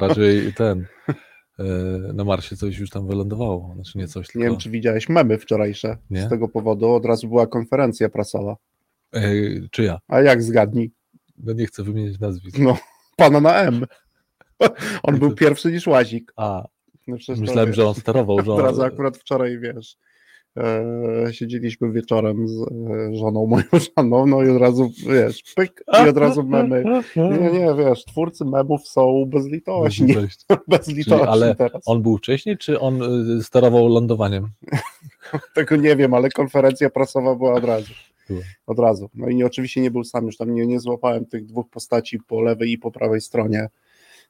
raczej ten. e, Na Marsie coś już tam wylądowało. Znaczy nie coś, Nie tylko. wiem, czy widziałeś memy wczorajsze Nie? z tego powodu. Od razu była konferencja prasowa. E, Czy ja? A jak zgadnij? No nie chcę wymienić nazwisk. No, pana na M. On był to- pierwszy niż Łazik. A, No myślałem, że on sterował, że Od razu on, akurat wczoraj, wiesz, siedzieliśmy wieczorem z e, żoną, moją żoną, no i od razu, wiesz, pyk i od razu memy. Nie, nie, wiesz, twórcy memów są bezlitośni, bezlitośni ale teraz. On był wcześniej, czy on y, sterował lądowaniem? Tego nie wiem, ale konferencja prasowa była od razu. Od razu. No i nie, oczywiście nie był sam, już tam nie, nie złapałem tych dwóch postaci po lewej i po prawej stronie,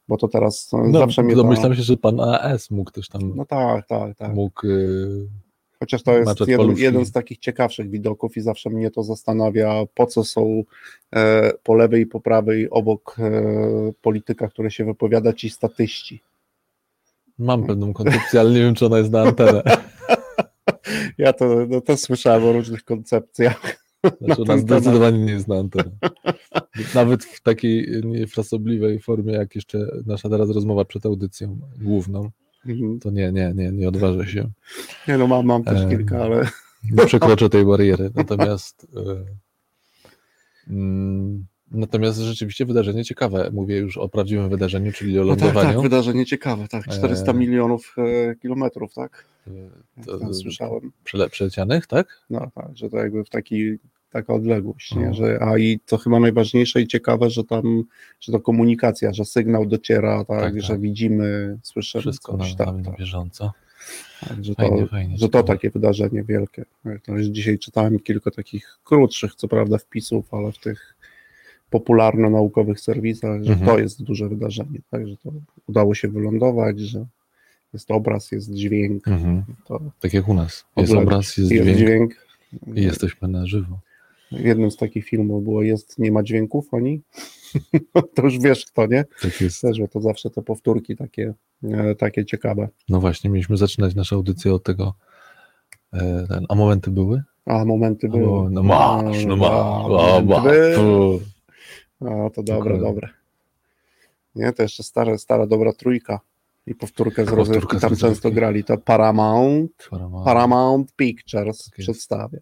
bo to teraz no, No, zawsze mnie to... domyślam się, że pan AS mógł też tam, No tak, tak, tak. mógł... y, Chociaż to jest jeden, jeden z takich ciekawszych widoków i zawsze mnie to zastanawia, po co są e, po lewej i po prawej obok e, polityka, który się wypowiada, ci statyści. Mam pewną koncepcję, ale nie wiem, czy ona jest na antenę. Ja to, no, to słyszałem o różnych koncepcjach. Znaczy ona zdecydowanie nie jest na antenę. Nawet w takiej niefrasobliwej formie, jak jeszcze nasza teraz rozmowa przed audycją główną. To nie, nie, nie, nie odważę się. Nie no, mam, mam też Em. kilka, ale Nie przekroczę tej bariery. Natomiast e, mm, natomiast rzeczywiście wydarzenie ciekawe. Mówię już o prawdziwym wydarzeniu, czyli o no tak, tak, lądowaniu. wydarzenie ciekawe, tak, 400 E. milionów e, kilometrów, tak, E, to, słyszałem. przele, przelecianych, tak? No tak, że to jakby w taki, taka odległość, nie? No. Że, a i to chyba najważniejsze i ciekawe, że tam, że to komunikacja, że sygnał dociera, tak, Tak, tak. że widzimy, słyszymy Wszystko coś, na, tak, na tak, bieżąco. tak, że to, Fajnie, fajnie. że to takie wydarzenie wielkie. To już dzisiaj czytałem kilka takich krótszych, co prawda wpisów, ale w tych popularno-naukowych serwisach, że Mhm. to jest duże wydarzenie, tak, że to udało się wylądować, że jest obraz, jest dźwięk, Mhm. Tak jak u nas. Jest obraz, jest, jest dźwięk, dźwięk. i jesteśmy na żywo. W jednym z takich filmów było jest, nie ma dźwięków oni. to już wiesz kto, nie? Tak jest. Też, że to zawsze te powtórki takie, e, takie ciekawe. No właśnie, mieliśmy zaczynać naszą audycję od tego. E, ten, a momenty były? A momenty były. No, no masz, no masz. A, O, momenty ma. A, to dobre, dobre. Nie, to jeszcze stara, stara dobra trójka. I powtórkę z rozrywki z tam rozrywki. często grali. To Paramount, Paramount. Paramount Pictures Tak przedstawia.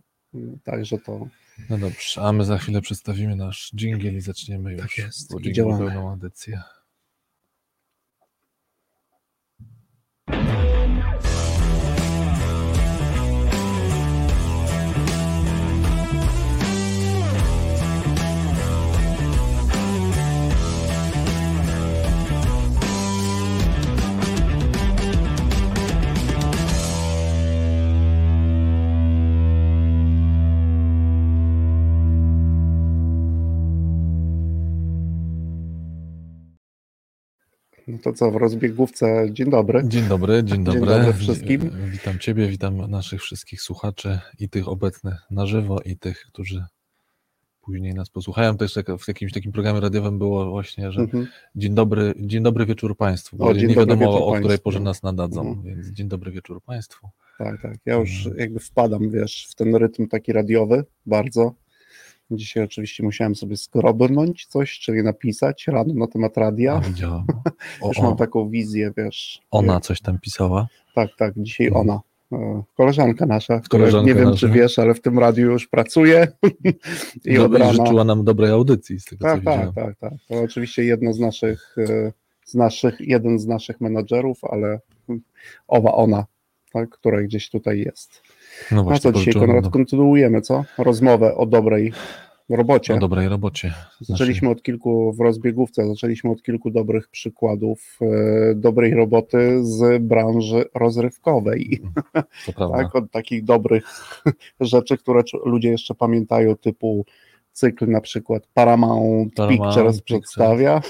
Także to No dobrze, a my za chwilę przedstawimy nasz dżingiel i zaczniemy już. Tak jest, Bo działamy. pełną audycję. To co, w rozbiegówce, dzień dobry. Dzień dobry, dzień dobry. dobry wszystkim. Wi- Witam Ciebie, witam naszych wszystkich słuchaczy i tych obecnych na żywo, i tych, którzy później nas posłuchają. Też tak w jakimś takim programie radiowym było właśnie, że Mhm. dzień dobry, dzień dobry wieczór Państwu, bo O, nie dzień wiadomo o której porze nas nadadzą, Mhm. więc dzień dobry wieczór Państwu. Tak, tak. Ja już Mhm. jakby wpadam, wiesz, w ten rytm taki radiowy bardzo. Dzisiaj oczywiście musiałem sobie skrobnąć coś, czyli napisać rano na temat radia. widziałam. O, Już o, mam taką wizję, wiesz. ona coś tam pisała. Tak, tak, dzisiaj Mhm. ona. E, Koleżanka nasza, która Koleżanka nie wiem, nasza. czy wiesz, ale w tym radiu już pracuje. I od rana. życzyła nam dobrej audycji z tego, co Tak, tak, widziałem. tak, tak. To oczywiście jedno z naszych, e, z naszych, jeden z naszych menadżerów, ale owa ona, tak, która gdzieś tutaj jest. No No właśnie, co dzisiaj, Konrad, kontynuujemy, co? Rozmowę o dobrej robocie. o dobrej robocie. Zaczęliśmy od kilku, w rozbiegówce, zaczęliśmy od kilku dobrych przykładów e, dobrej roboty z branży rozrywkowej. To prawda. Tak, od takich dobrych rzeczy, które ludzie jeszcze pamiętają, typu cykl na przykład Paramount, Paramount Pictures Pictures. przedstawia,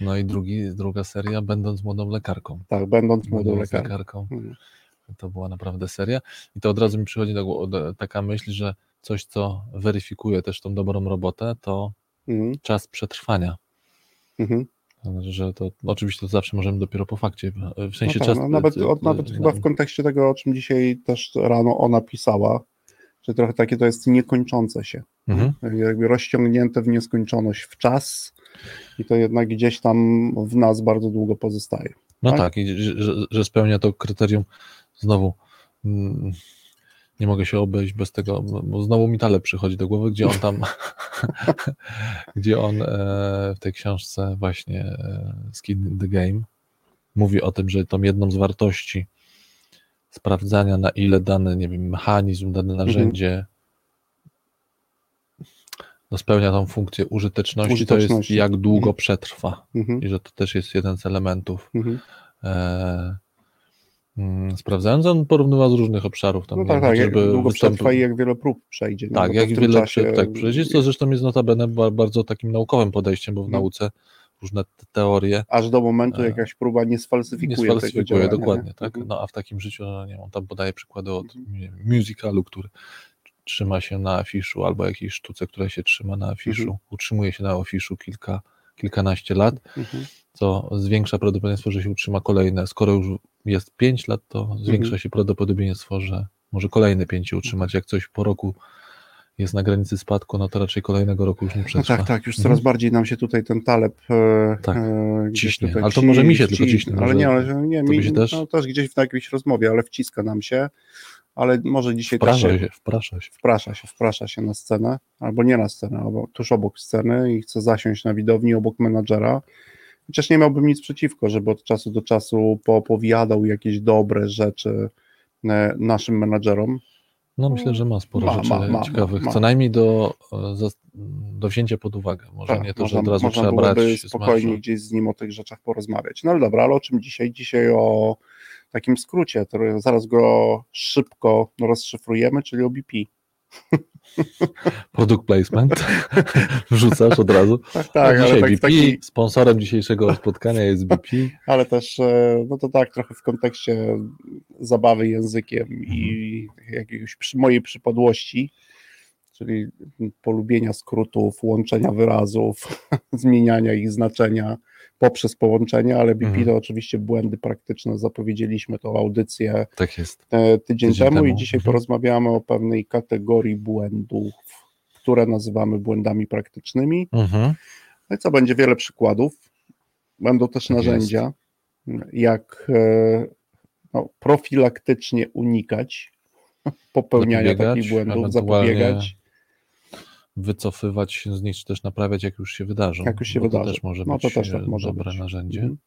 No i drugi, druga seria, będąc młodą lekarką. tak, będąc młodą Będąc lekarką. lekarką. To była naprawdę seria. I to od razu mi przychodzi do taka myśl, że coś, co weryfikuje też tą dobrą robotę, to Mhm, czas przetrwania. mhm. Znaczy, Że to oczywiście to zawsze możemy dopiero po fakcie. W sensie no czas. tak, no nawet, od, nawet y, chyba w kontekście tego, o czym dzisiaj też rano ona pisała, że trochę takie to jest niekończące się. Mhm. jakby rozciągnięte w nieskończoność w czas i to jednak gdzieś tam w nas bardzo długo pozostaje. No Tak? tak, i że- że spełnia to kryterium znowu. mm, Nie mogę się obejść bez tego, bo znowu mi Taleb przychodzi do głowy, gdzie on tam, gdzie on e, w tej książce właśnie e, Skin in the Game mówi o tym, że tą jedną z wartości sprawdzania, na ile dany, nie wiem, mechanizm, dane narzędzie no, spełnia tą funkcję użyteczności, to jest jak długo Mhm. przetrwa. Mhm, I że to też jest jeden z elementów mhm. e, sprawdzając, on porównywa z różnych obszarów. Tam, No tak, tak, jak długo występ- przetrwa i jak wiele prób przejdzie. nie? Tak, to jak wiele czasie- tak, przejdzie. To zresztą jest notabene ba- bardzo takim naukowym podejściem, bo w Mhm. nauce różne te- teorie Aż do momentu, E, jakaś próba nie sfalsyfikuje, nie tego sfalsyfikuje, działania. dokładnie, nie? tak? Mhm. No a w takim życiu, no, nie on tam podaje przykłady od Mhm. musicalu, który trzyma się na afiszu, albo jakiejś sztuce, która się trzyma na afiszu, Mhm. utrzymuje się na afiszu kilka, kilkanaście lat, Mhm. co zwiększa prawdopodobieństwo, że się utrzyma kolejne. Skoro już jest 5 lat, to zwiększa Mhm. się prawdopodobieństwo, że może kolejne 5 utrzymać. Jak coś po roku jest na granicy spadku, no to raczej kolejnego roku już nie No przetrwa. tak, tak, już Mhm. coraz bardziej nam się tutaj ten taleb e, Tak, e, ciśnie. tutaj Ale to może mi się wci- tylko ciśnie, Ale nie, ale nie, mi, się też? No, też gdzieś w jakiejś rozmowie, ale wciska nam się, ale może dzisiaj też Wprasza się, się, wprasza się. wprasza się, wprasza się na scenę, albo nie na scenę, albo tuż obok sceny i chce zasiąść na widowni obok menadżera. Chociaż nie miałbym nic przeciwko, żeby od czasu do czasu poopowiadał jakieś dobre rzeczy e, naszym menadżerom. No myślę, że ma sporo Ma, rzeczy ma, ma, ciekawych, co najmniej do, e, do wzięcia pod uwagę. Może Tak, nie to, można, że od razu można trzeba brać spokojnie gdzieś z nim o tych rzeczach porozmawiać. No ale dobra, ale o czym dzisiaj? Dzisiaj o takim skrócie, który zaraz go szybko rozszyfrujemy, czyli o BP. Product placement wrzucasz od razu. Tak, tak, dzisiaj tak, BP, taki, sponsorem dzisiejszego spotkania jest BP. ale też, e, no to tak, trochę w kontekście zabawy językiem i Mhm. jakiejś przy, mojej przypadłości, czyli polubienia skrótów, łączenia wyrazów, zmieniania ich znaczenia poprzez połączenia, ale BP Mhm. to oczywiście błędy praktyczne, zapowiedzieliśmy tą audycję Tak jest. e, tydzień, Tydzień temu, i temu, dzisiaj mhm. porozmawiamy o pewnej kategorii błędów, które nazywamy błędami praktycznymi. Mhm. No i co, będzie wiele przykładów. Będą też Tak narzędzia, jak e, no, profilaktycznie unikać popełniania Zapobiegać, takich błędów, zapobiegać. Wycofywać się z nich, czy też naprawiać, jak już się wydarzą. Jak już się bo wydarzy. To też może No to być też tak e, może dobre być. narzędzie. Mhm.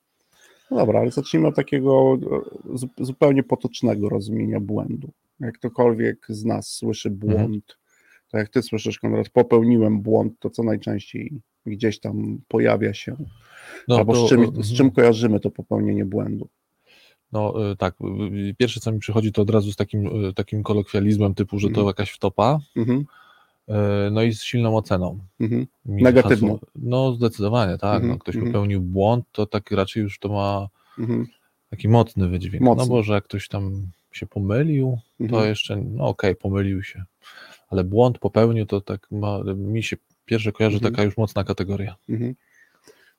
No dobra, ale zacznijmy od takiego e, zu- zupełnie potocznego rozumienia błędu. Jak ktokolwiek z nas słyszy Mhm. błąd, to jak ty słyszysz, Konrad, popełniłem błąd, to co najczęściej gdzieś tam pojawia się, No, albo to, z, czym, mhm. z czym kojarzymy to popełnienie błędu. No tak, pierwsze co mi przychodzi to od razu z takim, takim kolokwializmem typu, że to Mhm. jakaś wtopa, Mhm, no i z silną oceną. mhm. Negatywną. No zdecydowanie, tak. Mhm, No, ktoś mhm. popełnił błąd, to tak raczej już to ma Mhm, taki mocny wydźwięk. Mocny. No bo że jak ktoś tam się pomylił, to mhm. jeszcze, no okej, pomylił się. Ale błąd popełnił, to tak ma, mi się pierwsze kojarzy Mhm. taka już mocna kategoria.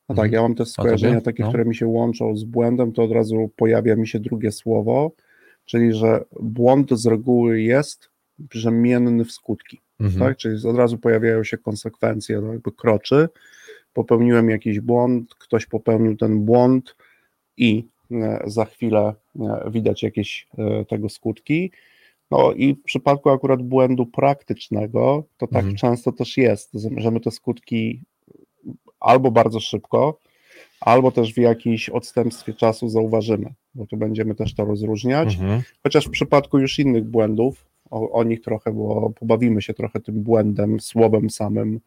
No tak, ja mam też skojarzenia takie, No. które mi się łączą z błędem, to od razu pojawia mi się drugie słowo, czyli że błąd z reguły jest brzemienny w skutki, Mhm. tak? Czyli od razu pojawiają się konsekwencje, no jakby kroczy. Popełniłem jakiś błąd, ktoś popełnił ten błąd i e, za chwilę e, widać jakieś e, tego skutki. No i w przypadku akurat błędu praktycznego, to tak Mhm. często też jest, że my te skutki albo bardzo szybko, albo też w jakimś odstępstwie czasu zauważymy, bo tu będziemy też to rozróżniać. Mhm. Chociaż w przypadku już innych błędów, o, o nich trochę, bo pobawimy się trochę tym błędem, słowem samym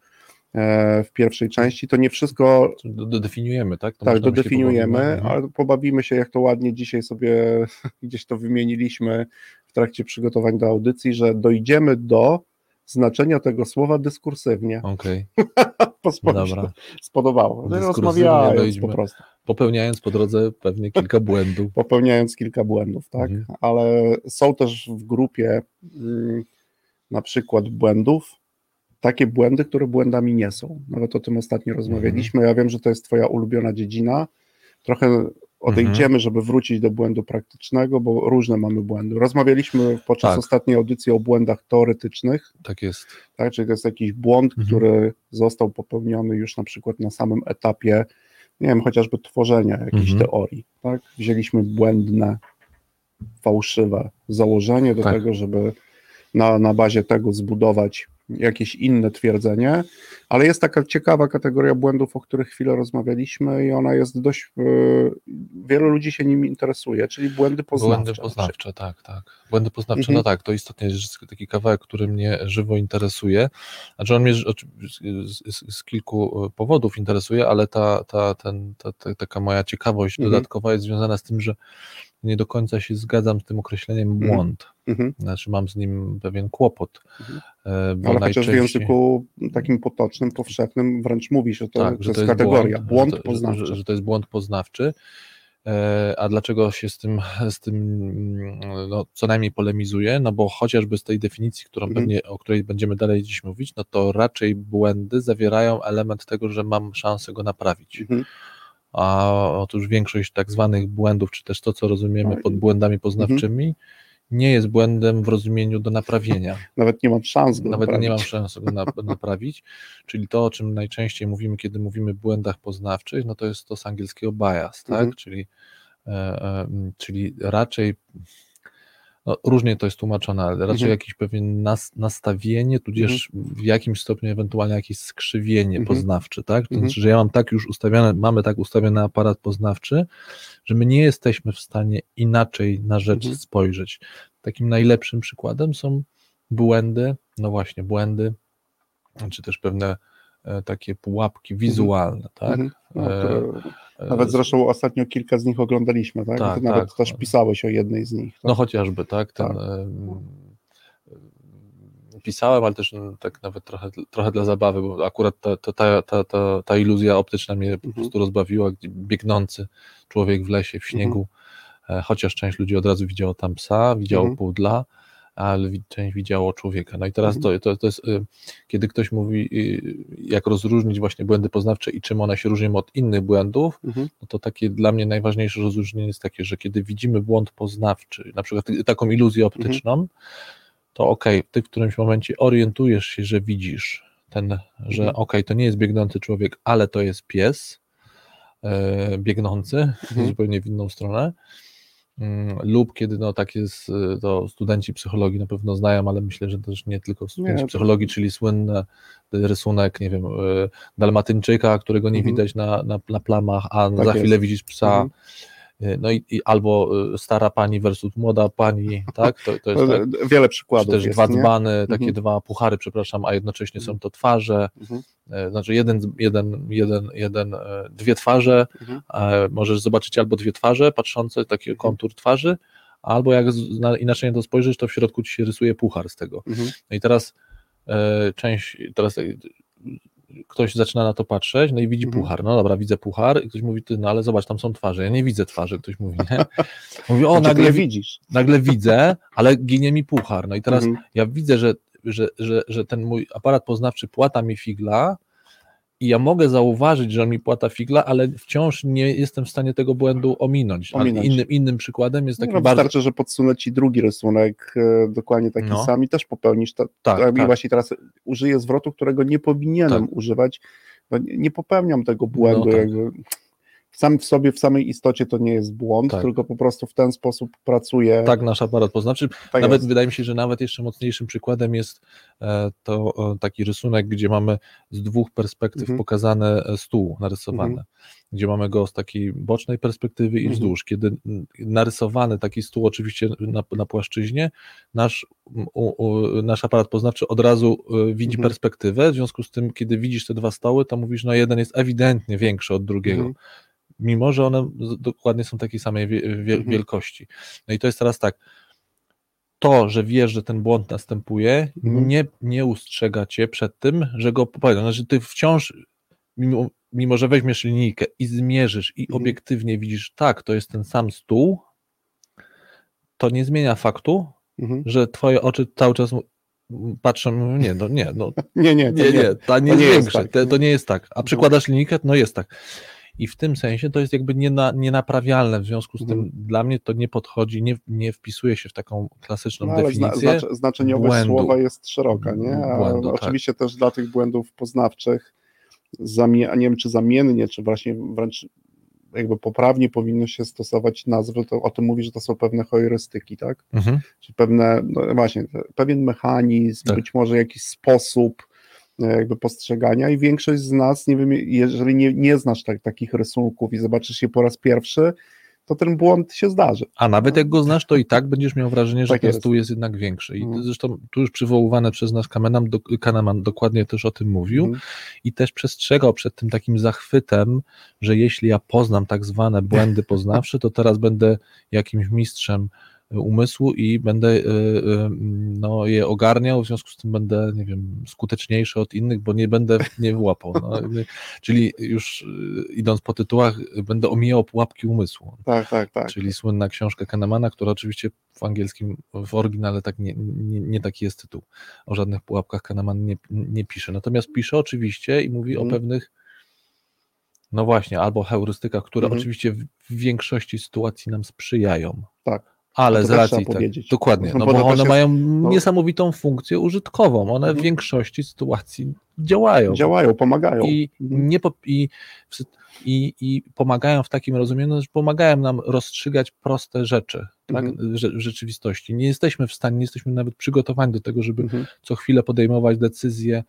e, w pierwszej części, to nie wszystko Do- Dodefiniujemy, tak? To tak, dodefiniujemy, pobawimy. Ale pobawimy się, jak to ładnie dzisiaj sobie gdzieś to wymieniliśmy w trakcie przygotowań do audycji, że dojdziemy do znaczenia tego słowa dyskursywnie. Okej, spo- dobra. spodobało. No, Rozmawiając po prostu, Popełniając po drodze pewnie kilka błędów. popełniając kilka błędów, tak? Mhm. Ale są też w grupie mm, na przykład błędów, takie błędy, które błędami nie są. Nawet o tym ostatnio rozmawialiśmy. Ja wiem, że to jest Twoja ulubiona dziedzina. Trochę odejdziemy, Mhm. żeby wrócić do błędu praktycznego, bo różne mamy błędy. Rozmawialiśmy podczas Tak. ostatniej audycji o błędach teoretycznych, Tak jest. tak? czyli to jest jakiś błąd, Mhm. który został popełniony już na przykład na samym etapie, nie wiem, chociażby tworzenia jakiejś Mhm. teorii. Tak? Wzięliśmy błędne, fałszywe założenie do Tak. tego, żeby na, na bazie tego zbudować jakieś inne twierdzenie, ale jest taka ciekawa kategoria błędów, o których chwilę rozmawialiśmy i ona jest dość, e, wielu ludzi się nim interesuje, czyli błędy poznawcze. Błędy poznawcze, tak, tak. Błędy poznawcze, Mhm. no tak, to istotnie jest taki kawałek, który mnie żywo interesuje. Znaczy on mnie z, z, z, z kilku e, powodów interesuje, ale ta, ta, ten, ta, ta, taka moja ciekawość Mhm. dodatkowa jest związana z tym, że nie do końca się zgadzam z tym określeniem Mhm. błąd. Mhm. Znaczy mam z nim pewien kłopot. Mhm. e, Bo Ale chociaż w najczęściej- języku takim potocznym, powszechnym wręcz mówi się, że to, tak, że jest to jest kategoria, błąd, błąd, że to, poznawczy. Że, że, że to jest błąd poznawczy. E, A dlaczego się z tym, z tym mm, no, co najmniej polemizuje? No bo chociażby z tej definicji, którą Mhm. pewnie, o której będziemy dalej dziś mówić, no to raczej błędy zawierają element tego, że mam szansę go naprawić. Mhm. A otóż większość tak zwanych błędów, czy też to, co rozumiemy pod błędami poznawczymi, nie jest błędem w rozumieniu do naprawienia. Nawet nie mam szans go Nawet nie mam naprawić. szans go na, naprawić. Czyli to, o czym najczęściej mówimy, kiedy mówimy o błędach poznawczych, no to jest to z angielskiego bias, tak? Mhm. Czyli, e, e, czyli raczej no, różnie to jest tłumaczone, ale raczej Mhm. jakieś pewien nas, nastawienie, tudzież w jakimś stopniu ewentualnie jakieś skrzywienie Mhm. poznawcze, tak? To Mhm. znaczy, że ja mam tak już ustawione, mamy tak ustawiony aparat poznawczy, że my nie jesteśmy w stanie inaczej na rzecz Mhm. spojrzeć. Takim najlepszym przykładem są błędy, no właśnie, błędy, czy też pewne e, takie pułapki wizualne, tak? Mhm. No, które, e, nawet zresztą ostatnio kilka z nich oglądaliśmy, tak? Tak, nawet tak. też pisałeś o jednej z nich. Tak? No chociażby, tak, ten Tak. em, em, pisałem, ale też mm, tak nawet trochę, trochę dla zabawy, bo akurat ta, ta, ta, ta, ta, iluzja optyczna mnie po Mhm. prostu rozbawiła, biegnący człowiek w lesie, w śniegu, e, chociaż część ludzi od razu widziało tam psa, widziało Mhm. pudla, ale wi- część widziało człowieka. No i teraz Mhm. to, to, to jest, y, kiedy ktoś mówi, y, jak rozróżnić właśnie błędy poznawcze i czym one się różnią od innych błędów, Mhm. no to takie dla mnie najważniejsze rozróżnienie jest takie, że kiedy widzimy błąd poznawczy, na przykład taką iluzję optyczną, to okej, ty w którymś momencie orientujesz się, że widzisz ten, że Mhm. okej, to nie jest biegnący człowiek, ale to jest pies e, biegnący Mhm. zupełnie w inną stronę. Mm, Lub kiedy no tak jest, y, to studenci psychologii na pewno znają, ale myślę, że też nie tylko studenci to- psychologii, czyli słynny rysunek, nie wiem, y, dalmatyńczyka, którego nie Mhm. widać na, na, na plamach, a Tak za jest. chwilę widzisz psa. Mhm. Y, No i, i albo y, stara pani versus młoda pani, tak? To, to jest tak. Wiele Czy przykładów też jest, dwa nie? dzbany, takie Mhm. dwa puchary, przepraszam, a jednocześnie są to twarze. Mhm. E, Znaczy jeden, jeden, jeden, jeden, dwie twarze, Mhm. e, możesz zobaczyć albo dwie twarze patrzące, taki Mhm. kontur twarzy, albo jak inaczej na to spojrzysz, to w środku ci się rysuje puchar z tego. Mhm. No i teraz e, część, teraz e, ktoś zaczyna na to patrzeć, no i widzi Mhm. puchar. No dobra, widzę puchar i ktoś mówi, ty, no ale zobacz, tam są twarze. Ja nie widzę twarzy, ktoś mówi, nie? Mówi, o, Znaczy, nagle, widzisz. nagle widzę, ale ginie mi puchar. No i teraz Mhm. ja widzę, że, że, że, że ten mój aparat poznawczy płata mi figla i ja mogę zauważyć, że on mi płata figla, ale wciąż nie jestem w stanie tego błędu ominąć. Ominąć. innym, innym przykładem jest taki No, bardzo... wystarczy, że podsunę ci drugi rysunek, e, dokładnie taki No. sam i też popełnisz to. Tak, tak, tak. właśnie teraz użyję zwrotu, którego nie powinienem Tak. używać, bo nie, nie popełniam tego błędu. No tak. jakby. Sam w sobie, w samej istocie to nie jest błąd, Tak. tylko po prostu w ten sposób pracuję. Tak, nasz aparat poznawczy. Tak Nawet jest. wydaje mi się, że nawet jeszcze mocniejszym przykładem jest e, to taki rysunek, gdzie mamy z dwóch perspektyw Mhm. pokazane e, stół narysowany, gdzie mamy go z takiej bocznej perspektywy i Mhm. wzdłuż. Kiedy mm, narysowany taki stół oczywiście na, na płaszczyźnie, nasz, u, u, nasz aparat poznawczy od razu e, widzi Mhm. perspektywę, w związku z tym, kiedy widzisz te dwa stoły, to mówisz, no jeden jest ewidentnie większy od drugiego. Mimo, że one dokładnie są takiej samej Mhm. wielkości. No i to jest teraz tak, to, że wiesz, że ten błąd następuje, Mhm. nie, nie ustrzega cię przed tym, że go popełnią. Znaczy ty wciąż, mimo, mimo że weźmiesz linijkę i zmierzysz i Mhm. obiektywnie widzisz, tak, to jest ten sam stół, to nie zmienia faktu, Mhm. że twoje oczy cały czas patrzą, nie, no nie, no Nie, nie, to nie, nie, to nie to jest nie jest tak, to, nie? to nie jest tak. A przykładasz linijkę, no jest tak. I w tym sensie to jest jakby niena, nienaprawialne, w związku z tym Mhm. dla mnie to nie podchodzi, nie, nie wpisuje się w taką klasyczną No, ale zna, definicję. znaczy, znaczeniowość błędu. słowa jest szeroka, nie? A Błędu, tak. oczywiście też dla tych błędów poznawczych, zamie, nie wiem czy zamiennie, czy właśnie wręcz jakby poprawnie powinno się stosować nazwy, to o tym mówi, że to są pewne heurystyki, tak? Mhm. Czy pewne, no właśnie, pewien mechanizm, Tak. być może jakiś sposób jakby postrzegania i większość z nas, nie wiem, jeżeli nie, nie znasz tak, takich rysunków i zobaczysz je po raz pierwszy, to ten błąd się zdarzy. A nawet jak go znasz, to i tak będziesz miał wrażenie, że Tak ten jest. stół jest jednak większy. I Mhm. zresztą tu już przywoływany przez nas Kahneman, do, Kahneman dokładnie też o tym mówił Mhm. i też przestrzegał przed tym takim zachwytem, że jeśli ja poznam tak zwane błędy poznawcze, to teraz będę jakimś mistrzem umysłu i będę y, y, no, je ogarniał, w związku z tym będę, nie wiem, skuteczniejszy od innych, bo nie będę nie łapał. No, czyli już y, idąc po tytułach, będę omijał pułapki umysłu. Tak, tak, tak. Czyli słynna książka Kahnemana, która oczywiście w angielskim, w oryginale tak nie, nie, nie taki jest tytuł. O żadnych pułapkach Kahneman nie, nie pisze. Natomiast pisze oczywiście i mówi Mhm. o pewnych, no właśnie, albo heurystykach, które Mhm. oczywiście w większości sytuacji nam sprzyjają. Tak. Ale To z racji tak, dokładnie, No no bo one mają no- niesamowitą funkcję użytkową. One w Mhm. większości sytuacji działają. Działają, pomagają. I, Mhm. nie po, i, i, I pomagają w takim rozumieniu, że pomagają nam rozstrzygać proste rzeczy tak, Mhm. w, rze- w rzeczywistości. Nie jesteśmy w stanie, nie jesteśmy nawet przygotowani do tego, żeby Mhm. co chwilę podejmować decyzje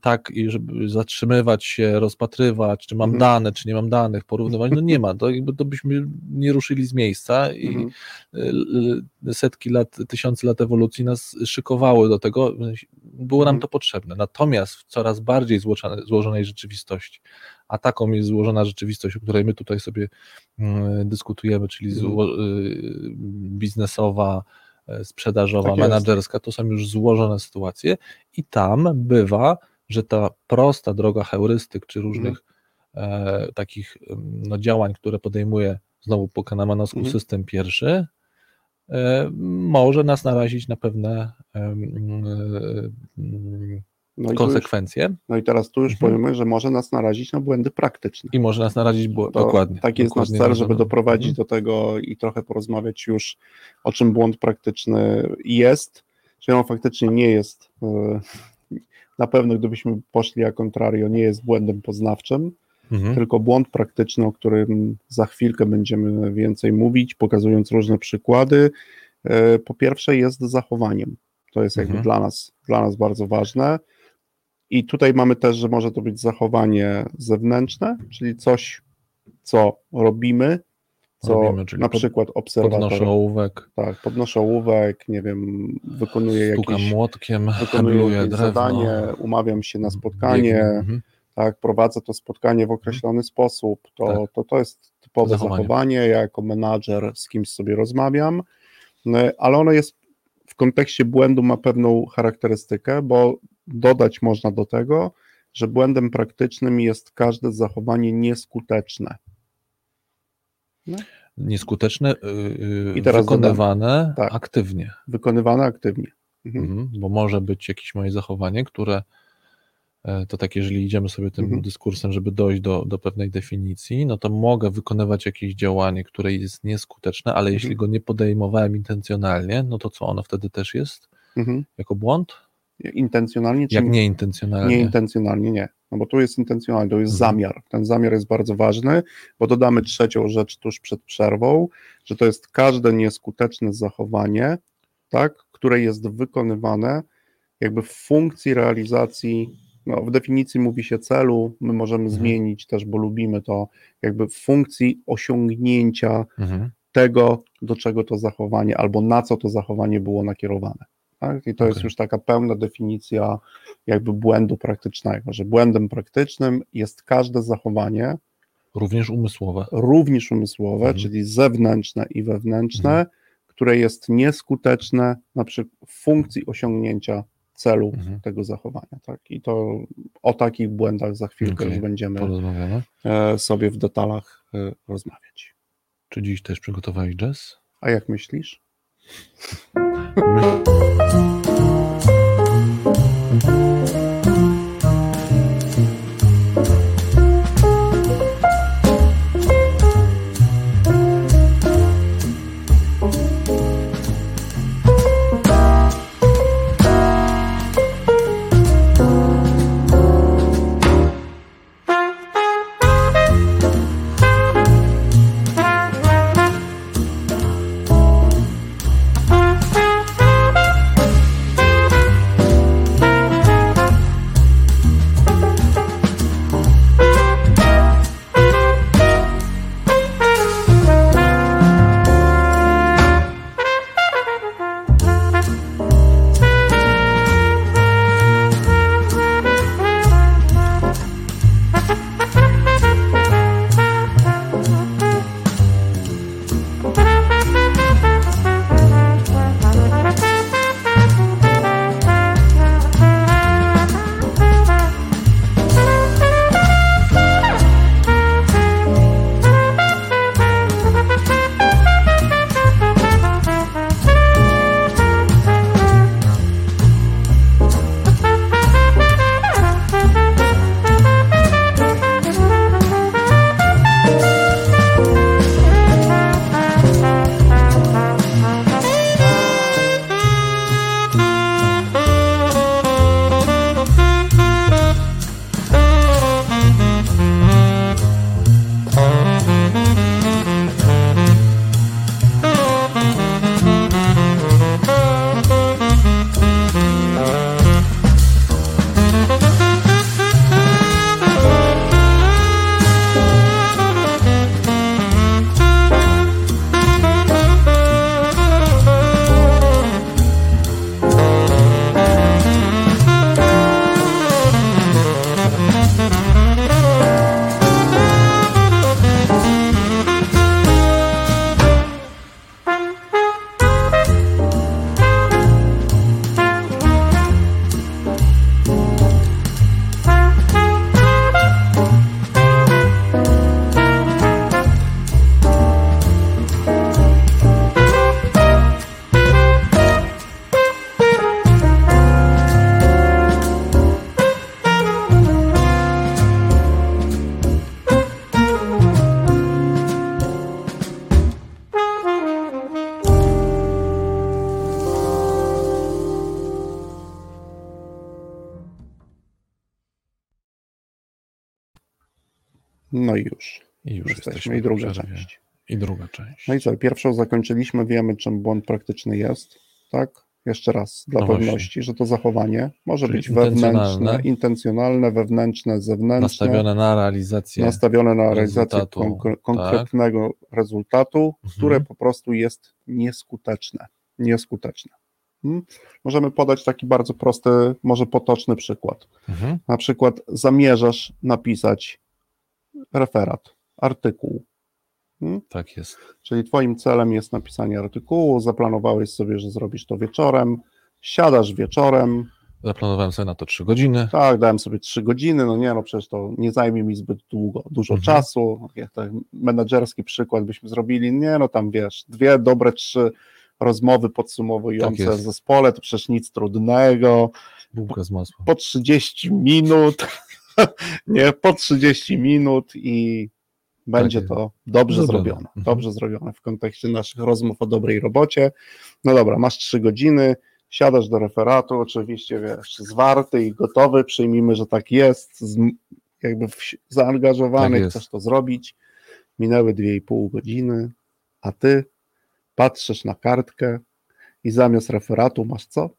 tak, i żeby zatrzymywać się, rozpatrywać, czy mam Mhm. dane, czy nie mam danych, porównywać. No nie ma, to, jakby to byśmy nie ruszyli z miejsca i Mhm. l- setki lat, tysiące lat ewolucji nas szykowały do tego, było nam Mhm. to potrzebne. Natomiast w coraz bardziej złożone- złożonej rzeczywistości, a taką jest złożona rzeczywistość, o której my tutaj sobie mm, dyskutujemy, czyli Mhm. y, biznesowa, e, sprzedażowa, Tak menedżerska, to są już złożone sytuacje i tam bywa, że ta prosta droga heurystyk, czy różnych e, takich no, działań, które podejmuje znowu po Kahnemanowsku Mhm. system pierwszy, e, może nas narazić na pewne e, No, i tu już, konsekwencje no i teraz tu już Mhm. powiemy, że może nas narazić na błędy praktyczne. i może nas narazić było, To dokładnie. Taki jest nasz cel, żeby doprowadzić Mhm. do tego i trochę porozmawiać już o czym błąd praktyczny jest, czy on faktycznie nie jest. e, Na pewno, gdybyśmy poszli a contrario, nie jest błędem poznawczym, Mhm. tylko błąd praktyczny, o którym za chwilkę będziemy więcej mówić, pokazując różne przykłady. E, Po pierwsze, jest zachowaniem. To jest jakby Mhm. dla nas, dla nas bardzo ważne. I tutaj mamy też, że może to być zachowanie zewnętrzne, czyli coś, co robimy, co Robimy, na pod- przykład obserwator Podnoszę ołówek, tak, podnoszę ołówek, nie wiem, wykonuję stukam jakieś, młotkiem, wykonuję jakieś zadanie, umawiam się na spotkanie, biegnę, mhm. tak, prowadzę to spotkanie w określony sposób, to, Tak. to, to jest typowe Zachowanie. zachowanie. Ja jako menadżer z kimś sobie rozmawiam, no, ale ono jest w kontekście błędu ma pewną charakterystykę, bo dodać można do tego, że błędem praktycznym jest każde zachowanie nieskuteczne. Nieskuteczne, yy, wykonywane Tak. aktywnie. Wykonywane aktywnie. Mhm. Mhm, bo może być jakieś moje zachowanie, które e, to tak, jeżeli idziemy sobie tym Mhm. dyskursem, żeby dojść do, do pewnej definicji, no to mogę wykonywać jakieś działanie, które jest nieskuteczne, ale jeśli Mhm. go nie podejmowałem intencjonalnie, no to co ono wtedy też jest Mhm. jako błąd? Intencjonalnie czy Jak nieintencjonalnie? Nieintencjonalnie nie. No bo tu jest intencjonalnie, to jest Mhm. zamiar. Ten zamiar jest bardzo ważny, bo dodamy trzecią rzecz tuż przed przerwą, że to jest każde nieskuteczne zachowanie, tak, które jest wykonywane jakby w funkcji realizacji, no w definicji mówi się celu, my możemy Mhm. zmienić też, bo lubimy to, jakby w funkcji osiągnięcia Mhm. tego, do czego to zachowanie, albo na co to zachowanie było nakierowane. Tak? I to jest Okej. już taka pełna definicja jakby błędu praktycznego, że błędem praktycznym jest każde zachowanie, Również umysłowe. również umysłowe, Mhm. czyli zewnętrzne i wewnętrzne, Mhm. które jest nieskuteczne na przykład w funkcji osiągnięcia celu Mhm. tego zachowania. Tak? I to o takich błędach za chwilkę Okej, już będziemy e, sobie w detalach e, rozmawiać. Czy dziś też przygotowałeś jazz? A jak myślisz? My... I druga przerwie. część. I druga część. No i co, pierwszą zakończyliśmy, wiemy czym błąd praktyczny jest, tak? Jeszcze raz, dla No pewności, że to zachowanie może Czyli być wewnętrzne, intencjonalne. wewnętrzne, zewnętrzne, Nastawione na realizację. nastawione na realizację tak. konkre- konkretnego rezultatu, Mhm. które po prostu jest nieskuteczne. Nieskuteczne. Hmm? Możemy podać taki bardzo prosty, może potoczny przykład. Mhm. Na przykład zamierzasz napisać referat, artykuł. Hmm? Tak jest. Czyli Twoim celem jest napisanie artykułu, zaplanowałeś sobie, że zrobisz to wieczorem, siadasz wieczorem, Zaplanowałem sobie na to 3 godziny. tak, dałem sobie trzy godziny, no nie, no przecież to nie zajmie mi zbyt długo, dużo Mhm. czasu, jak ten menedżerski przykład byśmy zrobili, nie, no tam wiesz, dwie dobre, trzy rozmowy podsumowujące Tak w zespole, to przecież nic trudnego, Bułka z masłem. po 30 minut, nie, po 30 minut i będzie Tak to dobrze Zrobione. zrobione. Mhm. Dobrze zrobione w kontekście naszych rozmów o dobrej robocie. No dobra, masz 3 godziny, siadasz do referatu, oczywiście wiesz, zwarty i gotowy, przyjmijmy, że tak jest, jakby zaangażowany, Tak jest. chcesz to zrobić. Minęły 2,5 godziny, a ty patrzysz na kartkę i zamiast referatu masz co?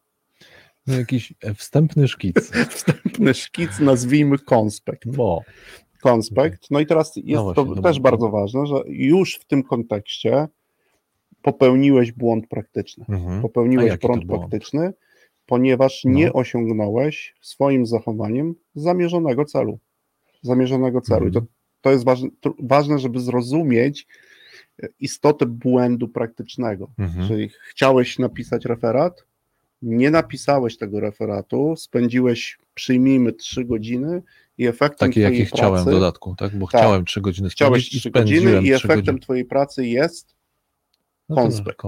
No, jakiś e, wstępny szkic. Wstępny szkic, nazwijmy konspekt. Bo. Konspekt. No i teraz jest właśnie, to no też bardzo ważne, że już w tym kontekście popełniłeś błąd praktyczny. Mhm. Popełniłeś to błąd praktyczny, ponieważ No. nie osiągnąłeś swoim zachowaniem zamierzonego celu. Zamierzonego celu. I to, Mhm. to jest ważne, tr- ważne, żeby zrozumieć istotę błędu praktycznego. Mhm. Czyli chciałeś napisać referat, nie napisałeś tego referatu, spędziłeś, przyjmijmy, trzy godziny i efektem Takie, jakie chciałem w pracy, dodatku, tak? Bo Tak. chciałem 3 godziny spędzić i 3 godziny spędziłem i 3 efektem godziny. twojej pracy jest No to konspekt.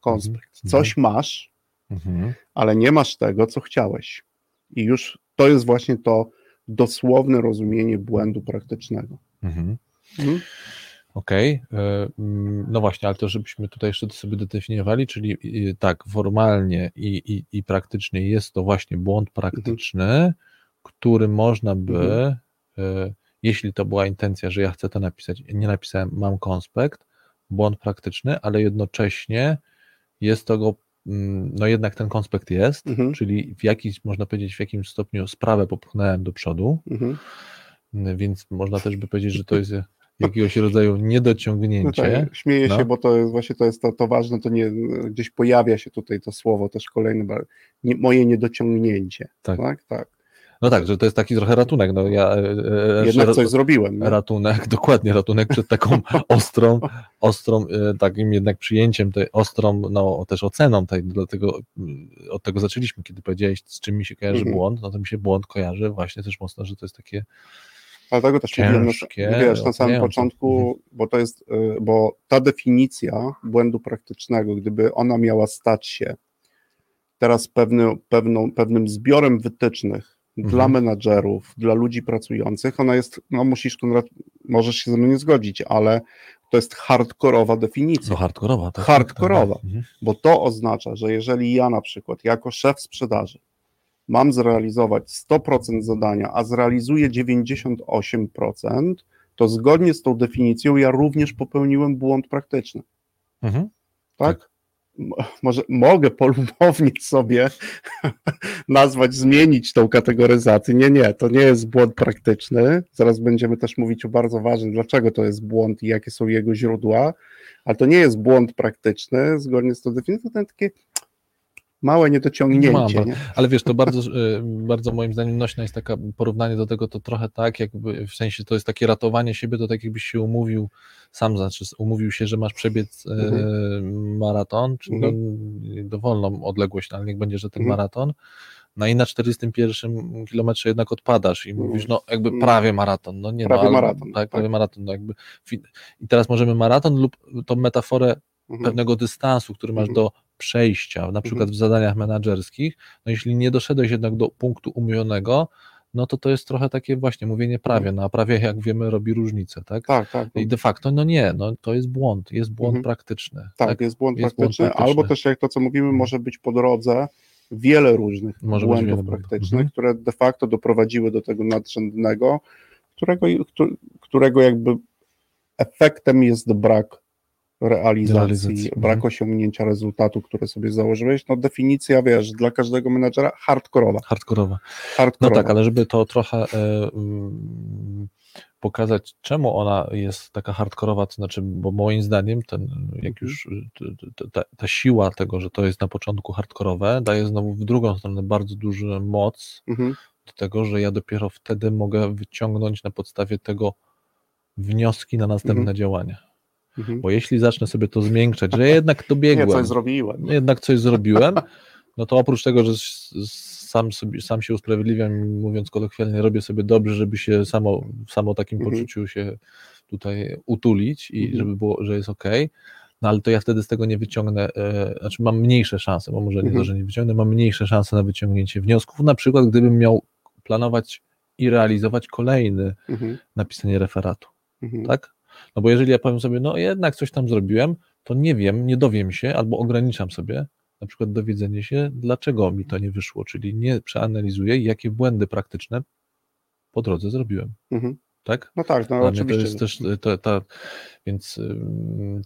konspekt. Mhm. Coś masz, Mhm. ale nie masz tego, co chciałeś. I już to jest właśnie to dosłowne rozumienie błędu praktycznego. Mhm. Mhm. Okej, e, mm, no właśnie, ale to żebyśmy tutaj jeszcze to sobie zdefiniowali, czyli tak, formalnie i, i, i praktycznie jest to właśnie błąd praktyczny, który można by, Mhm. e, jeśli to była intencja, że ja chcę to napisać, nie napisałem, mam konspekt, błąd praktyczny, ale jednocześnie jest to go, mm, no jednak ten konspekt jest, Mhm. czyli w jakiś, można powiedzieć, w jakimś stopniu sprawę popchnąłem do przodu, Mhm. więc można też by powiedzieć, że to jest jakiegoś rodzaju No niedociągnięcie. tak, śmieję No. się, bo to jest właśnie to jest to, to ważne, to nie, gdzieś pojawia się tutaj to słowo też kolejne, nie, moje niedociągnięcie. Tak. Tak, tak. No tak, że to jest taki trochę ratunek. No ja, e, e, Jednak ra- coś zrobiłem. nie? ratunek, dokładnie ratunek przed taką ostrą, ostrą, e, takim jednak przyjęciem, tej ostrą, no też oceną tej, dlatego mm, od tego zaczęliśmy, kiedy powiedziałeś, z czym mi się kojarzy Mhm. błąd, no to mi się błąd kojarzy właśnie też mocno, że to jest takie, Dlatego też mówiłem na, Ciężkie, wiesz, na samym początku, bo to jest, bo ta definicja błędu praktycznego, gdyby ona miała stać się teraz pewny, pewną, pewnym zbiorem wytycznych Mhm. Dla menadżerów, dla ludzi pracujących, ona jest, no musisz, Konrad, możesz się ze mną nie zgodzić, ale to jest hardkorowa definicja. no hardkorowa. Tak? Hardkorowa. Tak, mhm. Bo to oznacza, że jeżeli ja na przykład jako szef sprzedaży mam zrealizować 100% zadania, a zrealizuję 98%, to zgodnie z tą definicją ja również popełniłem błąd praktyczny. Mhm. Tak? Może mogę polubownie sobie nazwać, zmienić tą kategoryzację. Nie, nie, to nie jest błąd praktyczny. Zaraz będziemy też mówić o bardzo ważnym, dlaczego to jest błąd i jakie są jego źródła, ale to nie jest błąd praktyczny, zgodnie z tą definicją, to takie małe niedociągnięcie. Mam, Nie? Ale wiesz, to bardzo, y, bardzo moim zdaniem nośne jest taka porównanie do tego, to trochę tak, jakby w sensie to jest takie ratowanie siebie, to tak jakbyś się umówił, sam znaczy umówił się, że masz przebiec y, Mhm. maraton, czy no, dowolną odległość, no, ale niech będzie, że ten Mhm. maraton, no i na 41 kilometrze jednak odpadasz i mówisz, no jakby Mhm. prawie maraton, no nie Prawie no, ale, maraton, tak, tak. prawie maraton, no jakby i teraz możemy maraton lub tą metaforę Mhm. pewnego dystansu, który masz Mhm. do przejścia, na przykład w zadaniach menedżerskich, no jeśli nie doszedłeś jednak do punktu umówionego, no to to jest trochę takie właśnie mówienie prawie, no a prawie jak wiemy robi różnicę, tak? Tak, tak. I de facto, no nie, no to jest błąd, jest błąd Mhm. praktyczny. Tak, jest, błąd, Jest błąd praktyczny, praktyczny. albo też jak to, co mówimy, może być po drodze wiele różnych Może błędów wiele praktycznych, Mhm. które de facto doprowadziły do tego nadrzędnego, którego, którego jakby efektem jest brak realizacji, realizacji. brak mhm. osiągnięcia rezultatu, które sobie założyłeś, no definicja, wiesz, dla każdego menadżera hardkorowa. Hardkorowa. hardkorowa. No tak, ale żeby to trochę e, mm, pokazać, czemu ona jest taka hardkorowa, to znaczy, bo moim zdaniem ten, jak mhm. już ta, ta, siła tego, że to jest na początku hardkorowe, daje znowu w drugą stronę bardzo dużą moc mhm. do tego, że ja dopiero wtedy mogę wyciągnąć na podstawie tego wnioski na następne mhm. działania. Mhm. Bo jeśli zacznę sobie to zmiękczać, że jednak dobiegłem, Nie, coś zrobiłem. jednak coś zrobiłem, no to oprócz tego, że sam, sobie, sam się usprawiedliwiam, mówiąc kolokwialnie, robię sobie dobrze, żeby się samo, samo takim mhm. poczuciu się tutaj utulić i mhm. żeby było, że jest ok. No ale to ja wtedy z tego nie wyciągnę, e, znaczy mam mniejsze szanse, bo może nie to, mhm. że nie wyciągnę, mam mniejsze szanse na wyciągnięcie wniosków, na przykład gdybym miał planować i realizować kolejny mhm. napisanie referatu, mhm. tak? No bo jeżeli ja powiem sobie, no jednak coś tam zrobiłem, to nie wiem, nie dowiem się albo ograniczam sobie na przykład dowiedzenie się, dlaczego mi to nie wyszło, czyli nie przeanalizuję, jakie błędy praktyczne po drodze zrobiłem. Mhm. Tak? No tak, no oczywiście. To jest też, to, to, więc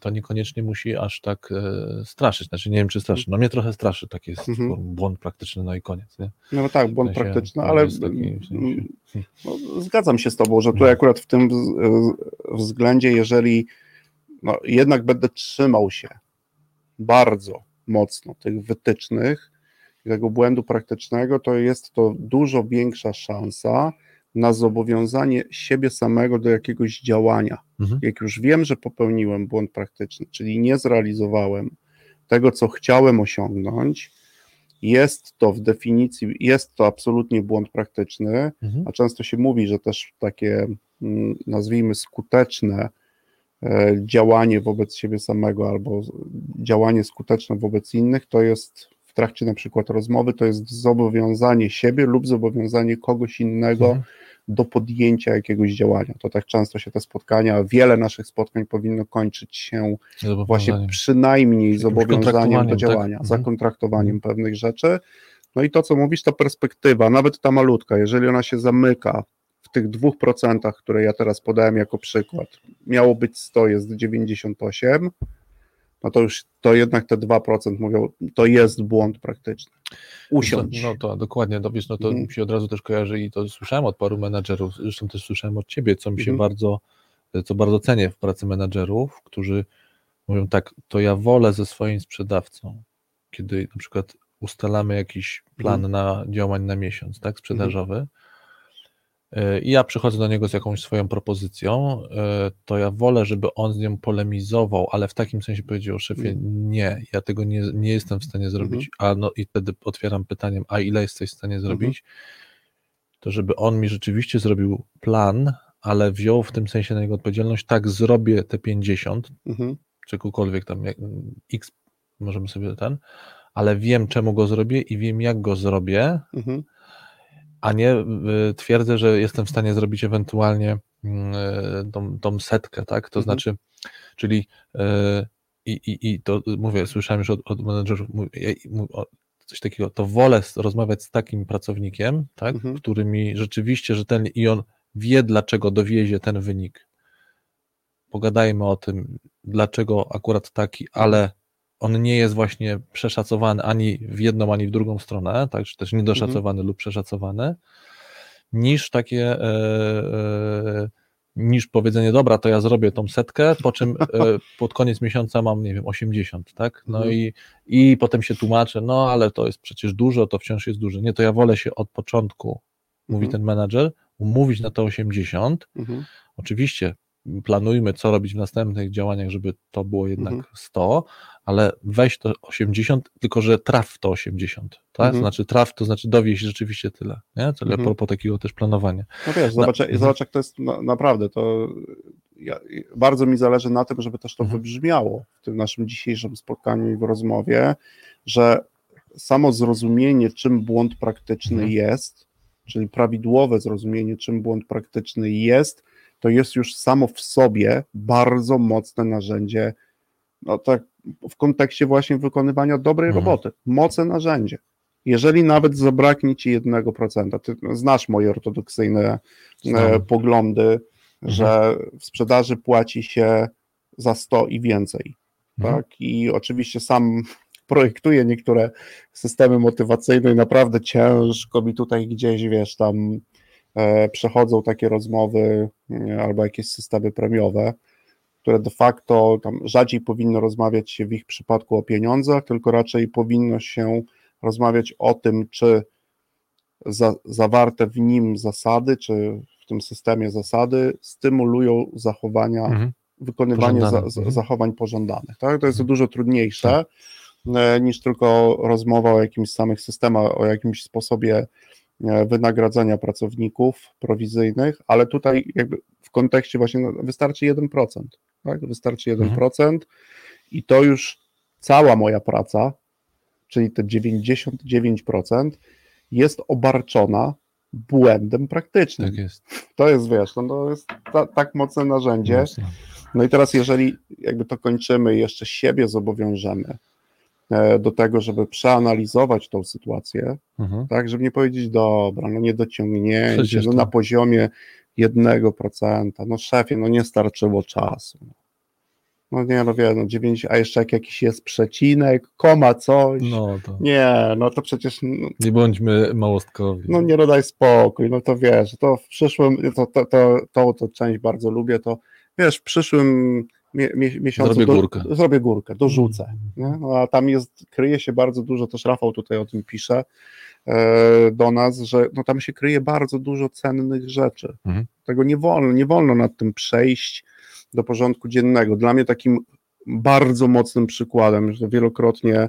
to niekoniecznie musi aż tak e, straszyć. Znaczy nie wiem, czy straszy. No mnie trochę straszy taki jest mhm. błąd praktyczny, no i koniec. Nie? No tak, błąd w sensie, praktyczny, ale taki, no, zgadzam się z Tobą, że tutaj no. akurat w tym względzie, jeżeli no, jednak będę trzymał się bardzo mocno tych wytycznych, tego błędu praktycznego, to jest to dużo większa szansa na zobowiązanie siebie samego do jakiegoś działania. Mhm. Jak już wiem, że popełniłem błąd praktyczny, czyli nie zrealizowałem tego, co chciałem osiągnąć, jest to w definicji, jest to absolutnie błąd praktyczny, mhm. a często się mówi, że też takie, mm, nazwijmy, skuteczne e, działanie wobec siebie samego albo działanie skuteczne wobec innych to jest w trakcie na przykład rozmowy, to jest zobowiązanie siebie lub zobowiązanie kogoś innego mhm do podjęcia jakiegoś działania. To tak często się te spotkania, wiele naszych spotkań powinno kończyć się właśnie przynajmniej zobowiązaniem do działania, tak? zakontraktowaniem mhm. pewnych rzeczy. No i to, co mówisz, ta perspektywa, nawet ta malutka, jeżeli ona się zamyka w tych dwóch procentach, które ja teraz podałem jako przykład, miało być 100, jest 98, no to już to jednak te 2% mówią, to jest błąd praktyczny. Usiądź. No to dokładnie, no wiesz, no to mhm. mi się od razu też kojarzy i to słyszałem od paru menadżerów, zresztą też słyszałem od ciebie, co mi się mhm. bardzo, co bardzo cenię w pracy menadżerów, którzy mówią tak, to ja wolę ze swoim sprzedawcą, kiedy na przykład ustalamy jakiś plan mhm. na działań na miesiąc, tak, sprzedażowy, i ja przychodzę do niego z jakąś swoją propozycją, e, to ja wolę, żeby on z nią polemizował, ale w takim sensie powiedział szefie, mm. nie, ja tego nie, nie jestem w stanie zrobić, mhm. a no i wtedy otwieram pytaniem, a ile jesteś w stanie zrobić, mhm. to żeby on mi rzeczywiście zrobił plan, ale wziął w tym sensie na niego odpowiedzialność, tak, zrobię te 50, mhm. czegokolwiek tam, jak, x, możemy sobie ten, ale wiem, czemu go zrobię i wiem, jak go zrobię, mhm a nie y, twierdzę, że jestem w stanie zrobić ewentualnie mm, y, tą, tą setkę, tak? To mhm. znaczy, czyli y, i, i, i to mówię, słyszałem już od, od menedżerów coś takiego, to wolę rozmawiać z takim pracownikiem, tak, mhm. który mi rzeczywiście rzetelnie i on wie, dlaczego dowiezie ten wynik. Pogadajmy o tym, dlaczego akurat taki, ale on nie jest właśnie przeszacowany ani w jedną, ani w drugą stronę, tak, czy też niedoszacowany mhm. lub przeszacowany, niż takie e, e, niż powiedzenie, dobra, to ja zrobię tą setkę, po czym e, pod koniec miesiąca mam, nie wiem, 80, tak? No mhm. i, i potem się tłumaczę, no ale to jest przecież dużo, to wciąż jest dużo. Nie, to ja wolę się od początku, mówi mhm. ten menadżer, umówić na to 80. Mhm. Oczywiście planujmy, co robić w następnych działaniach, żeby to było jednak mhm. 100, ale weź to 80, tylko że traf to 80, tak? Mhm. Znaczy traf, to znaczy dowieść rzeczywiście tyle, nie? Tyle mhm. propos takiego też planowania. No wiesz, zobacz, na, zobacz jak to jest na, naprawdę, to ja, bardzo mi zależy na tym, żeby też to mhm. wybrzmiało w tym naszym dzisiejszym spotkaniu i w rozmowie, że samo zrozumienie, czym błąd praktyczny mhm. jest, czyli prawidłowe zrozumienie, czym błąd praktyczny jest, to jest już samo w sobie bardzo mocne narzędzie, no tak w kontekście właśnie wykonywania dobrej mhm. roboty, mocne narzędzie. jeżeli nawet zabraknie ci jednego procenta, ty znasz moje ortodoksyjne e, poglądy, mhm. że w sprzedaży płaci się za 100 i więcej. Mhm. Tak? I oczywiście sam projektuję niektóre systemy motywacyjne i naprawdę ciężko mi tutaj gdzieś, wiesz, tam przechodzą takie rozmowy e, albo jakieś systemy premiowe, które de facto tam rzadziej powinno rozmawiać się w ich przypadku o pieniądzach, tylko raczej powinno się rozmawiać o tym, czy za, zawarte w nim zasady, czy w tym systemie zasady stymulują zachowania, mhm. wykonywanie za, mhm. zachowań pożądanych. Tak? To jest mhm. dużo trudniejsze tak. E, niż tylko rozmowa o jakimś samych systemach, o jakimś sposobie e, wynagradzania pracowników prowizyjnych, ale tutaj jakby w kontekście właśnie no, wystarczy 1%, tak? Wystarczy 1% mhm. i to już cała moja praca czyli te 99%, jest obarczona błędem praktycznym. Tak jest. To jest, wiesz, no to jest ta, tak mocne narzędzie. No i teraz, jeżeli jakby to kończymy i jeszcze siebie zobowiążemy e, do tego, żeby przeanalizować tą sytuację, mhm. tak, żeby nie powiedzieć, dobra, no nie dociągnięcie, no na poziomie jednego procenta, no szefie, no nie starczyło czasu. No nie, no wiem, no 9, a jeszcze jak jakiś jest przecinek, koma, coś. No to... Nie, no to przecież... No, nie bądźmy małostkowi. No nie dodaj spokój, no to wiesz, to w przyszłym, to, to, to, to, to część bardzo lubię, to wiesz, w przyszłym mie, mie, miesiącu zrobię górkę, do, zrobię górkę dorzucę, mm. nie? No, a tam jest, kryje się bardzo dużo, też Rafał tutaj o tym pisze e, do nas, że no tam się kryje bardzo dużo cennych rzeczy. Mm. Tego nie wolno, nie wolno nad tym przejść, do porządku dziennego. Dla mnie takim bardzo mocnym przykładem, że wielokrotnie,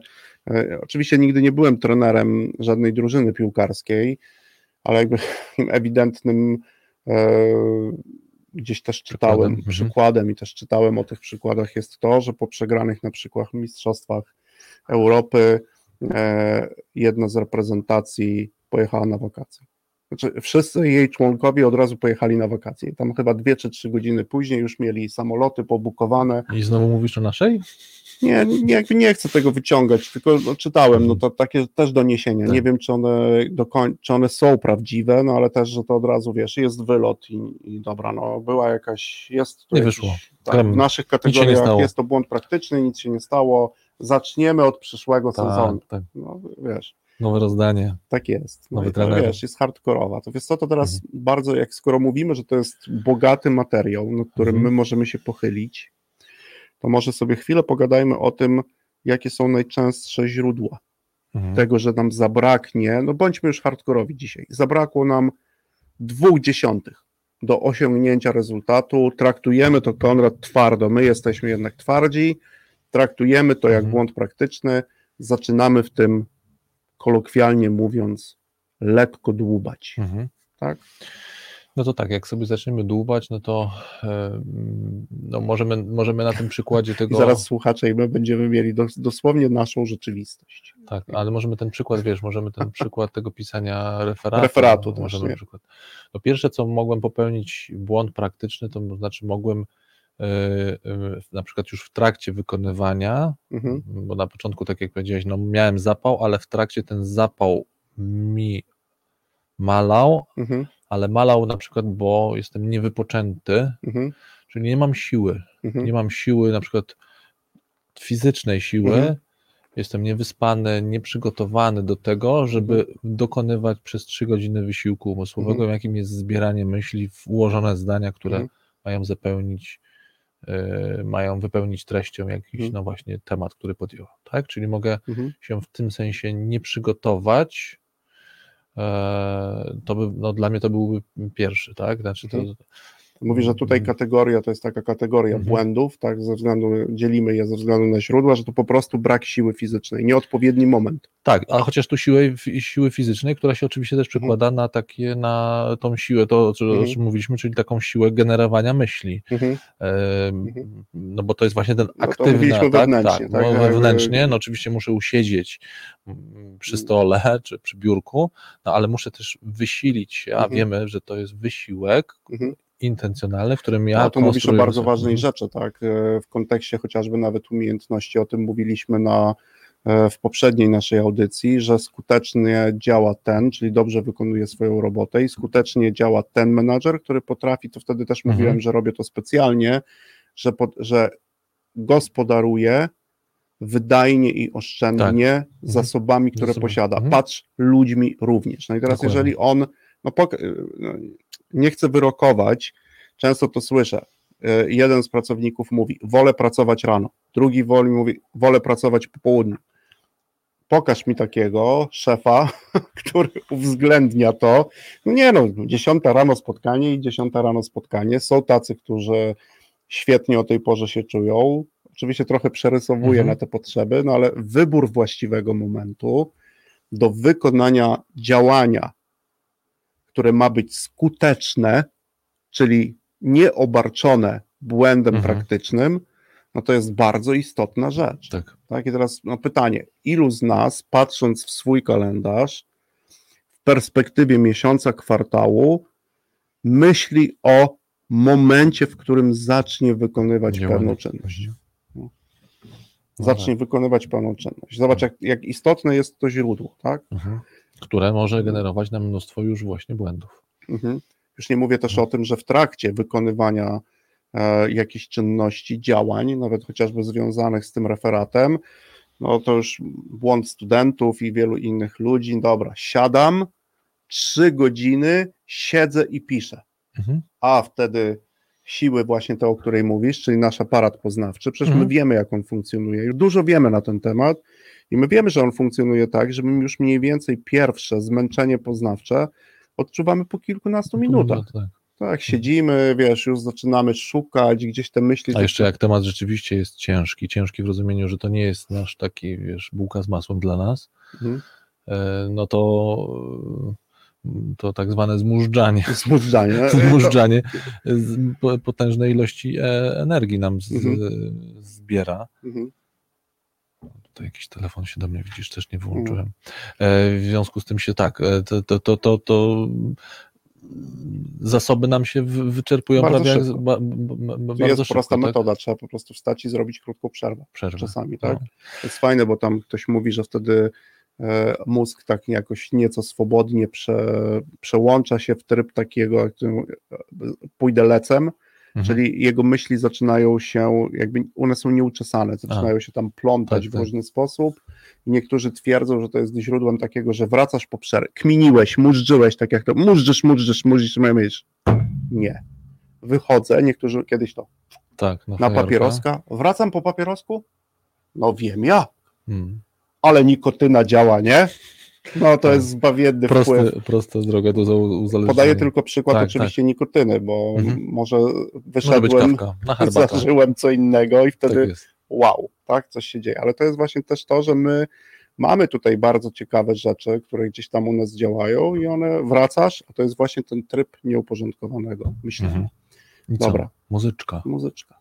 e, oczywiście nigdy nie byłem trenerem żadnej drużyny piłkarskiej, ale jakby ewidentnym e, gdzieś też czytałem przykładem. Mhm. przykładem i też czytałem o tych przykładach jest to, że po przegranych na przykład mistrzostwach Europy e, jedna z reprezentacji pojechała na wakacje. Znaczy, wszyscy jej członkowie od razu pojechali na wakacje. Tam chyba dwie czy trzy godziny później już mieli samoloty pobukowane. I znowu mówisz o naszej? Nie, nie, nie chcę tego wyciągać, tylko no, czytałem, no to takie też doniesienia. Tak. Nie wiem, czy one, czy one są prawdziwe, no ale też, że to od razu wiesz, jest wylot i, i dobra, no była jakaś, jest Nie jakiś, wyszło. Tak, w naszych kategoriach jest to błąd praktyczny, nic się nie stało. Zaczniemy od przyszłego tak, sezonu. Tak. No wiesz. Nowe rozdanie. Tak jest. No Nowy trener. Wiesz, jest hardkorowa. To wiesz co, to teraz mhm. bardzo, jak skoro mówimy, że to jest bogaty materiał, nad którym mhm. my możemy się pochylić, to może sobie chwilę pogadajmy o tym, jakie są najczęstsze źródła mhm. tego, że nam zabraknie, no bądźmy już hardkorowi dzisiaj, zabrakło nam dwóch dziesiątych do osiągnięcia rezultatu, traktujemy to, Konrad, twardo, my jesteśmy jednak twardzi, traktujemy to jak mhm. błąd praktyczny, zaczynamy w tym kolokwialnie mówiąc, lekko dłubać. Mhm. Tak? No to tak, jak sobie zaczniemy dłubać, no to no możemy, możemy na tym przykładzie tego. I zaraz słuchacze i my będziemy mieli dosłownie naszą rzeczywistość. Tak, ale możemy ten przykład, wiesz, możemy ten przykład tego pisania referatu. Referatu możemy też, przykład. No pierwsze, co mogłem popełnić błąd praktyczny, to znaczy mogłem E, e, na przykład już w trakcie wykonywania, mhm. bo na początku, tak jak powiedziałeś, no miałem zapał, ale w trakcie ten zapał mi malał, mhm. Ale malał na przykład, bo jestem niewypoczęty, mhm. czyli nie mam siły, mhm. nie mam siły na przykład fizycznej siły, mhm. jestem niewyspany, nieprzygotowany do tego, żeby mhm. dokonywać przez trzy godziny wysiłku umysłowego, jakim jest zbieranie myśli w ułożone zdania, które mają zapełnić Y, mają wypełnić treścią jakiś, mhm. no właśnie, temat, który podjąłem, tak? Czyli mogę mhm. się w tym sensie nie przygotować. E, to by, no dla mnie to byłby pierwszy, tak? Znaczy to, mhm. Mówi, że tutaj mhm. kategoria to jest taka kategoria mhm. błędów, tak, ze względu, dzielimy je ze względu na źródła, że to po prostu brak siły fizycznej, nieodpowiedni moment. Tak, a chociaż tu siły, siły fizycznej, która się oczywiście też przekłada mhm. na takie, na tą siłę, to o czym mhm. mówiliśmy, czyli taką siłę generowania myśli. Mhm. No bo to jest właśnie ten no aktywny, tak, wewnętrznie, tak, tak, no, wewnętrznie, no oczywiście muszę usiedzieć przy stole czy przy biurku, no ale muszę też wysilić się, a wiemy, że to jest wysiłek, intencjonalne, w którym ja. No, tu mówisz o bardzo ważnej rzeczy, tak? E, w kontekście chociażby nawet umiejętności, o tym mówiliśmy na e, w poprzedniej naszej audycji, że skutecznie działa ten, czyli dobrze wykonuje swoją robotę i skutecznie działa ten menadżer, który potrafi, to wtedy też Mhm. mówiłem, że robię to specjalnie, że, pod, że gospodaruje wydajnie i oszczędnie zasobami, które Zasobami. posiada. Mhm. Patrz ludźmi również. No i teraz, Dokładnie. jeżeli on, no, pok- no nie chcę wyrokować, często to słyszę. E, Jeden z pracowników mówi: Wolę pracować rano, drugi woli mówi: Wolę pracować po południu. Pokaż mi takiego szefa, który uwzględnia to. No nie no, 10 rano spotkanie i 10 rano spotkanie. Są tacy, którzy świetnie o tej porze się czują. Oczywiście trochę przerysowuję Mhm. na te potrzeby, no ale wybór właściwego momentu do wykonania działania, które ma być skuteczne, czyli nieobarczone błędem Mhm. praktycznym, no to jest bardzo istotna rzecz. Tak. Tak, i teraz no pytanie, ilu z nas, patrząc w swój kalendarz, w perspektywie miesiąca, kwartału, myśli o momencie, w którym zacznie wykonywać Działanie. pewną czynność. No Zacznie wykonywać pewną czynność. Zobacz, jak, jak istotne jest to źródło, tak? Mhm. Które może generować nam mnóstwo już właśnie błędów. Mhm. Już nie mówię też o tym, że w trakcie wykonywania e, jakichś czynności, działań, nawet chociażby związanych z tym referatem, no to już błąd studentów i wielu innych ludzi. Dobra, siadam, trzy godziny, siedzę i piszę. Mhm. A wtedy siły właśnie te, o której mówisz, czyli nasz aparat poznawczy. Przecież Mhm. my wiemy, jak on funkcjonuje. Już dużo wiemy na ten temat i my wiemy, że on funkcjonuje tak, że my już mniej więcej pierwsze zmęczenie poznawcze odczuwamy po kilkunastu minutach. Tak. Tak, siedzimy, wiesz, już zaczynamy szukać gdzieś te myśli. A jeszcze jak temat rzeczywiście jest ciężki, ciężki w rozumieniu, że to nie jest nasz taki, wiesz, bułka z masłem dla nas, Mhm. e, no to, to tak zwane zmużdżanie, Zmużdżanie. zmużdżanie potężnej ilości e, energii nam z, Mhm. zbiera. Mhm. Tutaj jakiś telefon się do mnie, widzisz, też nie wyłączyłem. E, w związku z tym się tak, e, to, to, to, to, to zasoby nam się wy- wyczerpują Bardzo prawie szybko. ba, ba, ba, To bardzo jest szybko, prosta tak? metoda, trzeba po prostu wstać i zrobić krótką przerwę. Przerwę. Czasami, tak? No. To jest fajne, bo tam ktoś mówi, że wtedy e, mózg tak jakoś nieco swobodnie prze, przełącza się w tryb takiego, jak to, pójdę lecem, Mhm. czyli jego myśli zaczynają się, jakby one są nieuczesane, zaczynają się tam plątać Tak, w tak. różny sposób. Niektórzy twierdzą, że to jest źródłem takiego, że wracasz po przerwie, kminiłeś, murzyłeś, tak jak to, murzysz, murzysz, murzysz, myślisz. Nie. Wychodzę, niektórzy kiedyś to, Tak, na fajerka. papieroska, wracam po papierosku? No wiem ja, Mm. ale nikotyna działa, nie? No to jest zbawienny wpływ. Prosty, prosta droga do za- uzależnienia. Podaję tylko przykład Tak, oczywiście nikotyny, bo Mhm. może wyszedłem, zażyłem co innego i wtedy Tak wow, tak, coś się dzieje. Ale to jest właśnie też to, że my mamy tutaj bardzo ciekawe rzeczy, które gdzieś tam u nas działają i one wracasz, a to jest właśnie ten tryb nieuporządkowanego myślenia. Mhm. Dobra. Muzyczka. Muzyczka.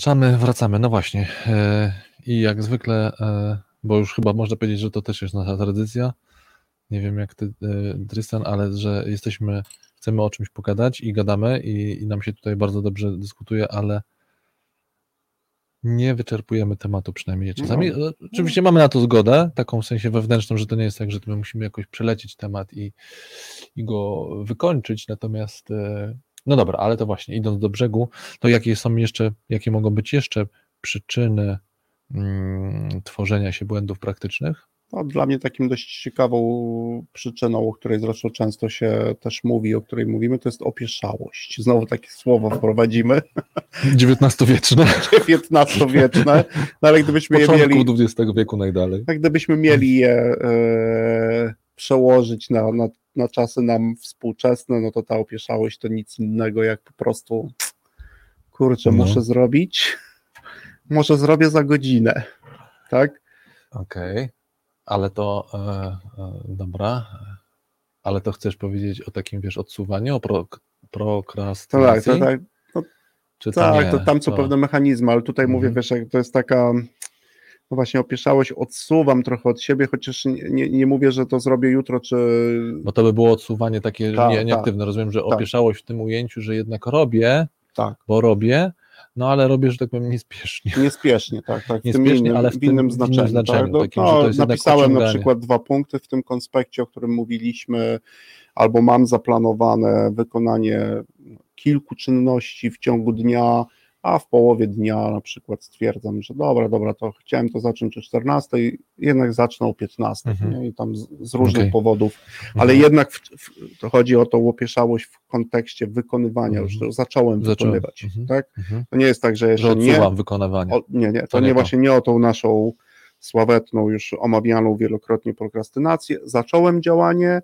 Wracamy, wracamy, no właśnie. E, I jak zwykle, e, bo już chyba można powiedzieć, że to też jest nasza tradycja. Nie wiem jak ty, e, Tristan, ale że jesteśmy, chcemy o czymś pogadać i gadamy i, i nam się tutaj bardzo dobrze dyskutuje, ale nie wyczerpujemy tematu przynajmniej czasami. No. Oczywiście mamy na to zgodę, taką w sensie wewnętrzną, że to nie jest tak, że my musimy jakoś przelecieć temat i, i go wykończyć, natomiast no dobra, ale to właśnie idąc do brzegu, to jakie są jeszcze, jakie mogą być jeszcze przyczyny mm, tworzenia się błędów praktycznych? No, dla mnie takim dość ciekawą przyczyną, o której zresztą często się też mówi, o której mówimy, to jest opieszałość. Znowu takie słowo wprowadzimy. XIX-wieczne. XIX-wieczne. No ale gdybyśmy Początku je mieli. XX wieku najdalej. Tak, gdybyśmy mieli je e, przełożyć na, na, na czasy nam współczesne, no to ta opieszałość to nic innego jak po prostu kurczę, No. muszę zrobić. Może zrobię za godzinę. Tak? Okej, ale to e, e, dobra, ale to chcesz powiedzieć o takim, wiesz, odsuwaniu, o pro, tak, prokrastynacji? to tak. Czy to Tak, nie? to tam są To- pewne mechanizmy, ale tutaj Mhm. mówię, wiesz, jak to jest taka no właśnie opieszałość, odsuwam trochę od siebie, chociaż nie, nie, nie mówię, że to zrobię jutro, czy Bo to by było odsuwanie takie Tak, nie, tak. nieaktywne. Rozumiem, że Tak. opieszałość w tym ujęciu, że jednak robię, tak, bo robię, no ale robię, że tak powiem, niespiesznie. niespiesznie, tak, tak w tym Niespiesznie, innym, ale w w innym w znaczeniu. innym znaczeniu, tak? No, takim, no, napisałem na przykład dwa punkty w tym konspekcie, o którym mówiliśmy, albo mam zaplanowane wykonanie kilku czynności w ciągu dnia, a w połowie dnia na przykład stwierdzam, że dobra, dobra, to chciałem to zacząć o 14, jednak zacznę o 15 Mhm. nie? i tam z, z różnych Okej. powodów, ale Mhm. jednak w, w, to chodzi o tą opieszałość w kontekście wykonywania, już Mhm. to zacząłem Zacząłem. wykonywać, Mhm. tak? Mhm. To nie jest tak, że Że jeszcze nie, odsuwam wykonywanie. o, nie, nie, to, To nie nie to. właśnie nie o tą naszą sławetną, już omawianą wielokrotnie prokrastynację. Zacząłem działanie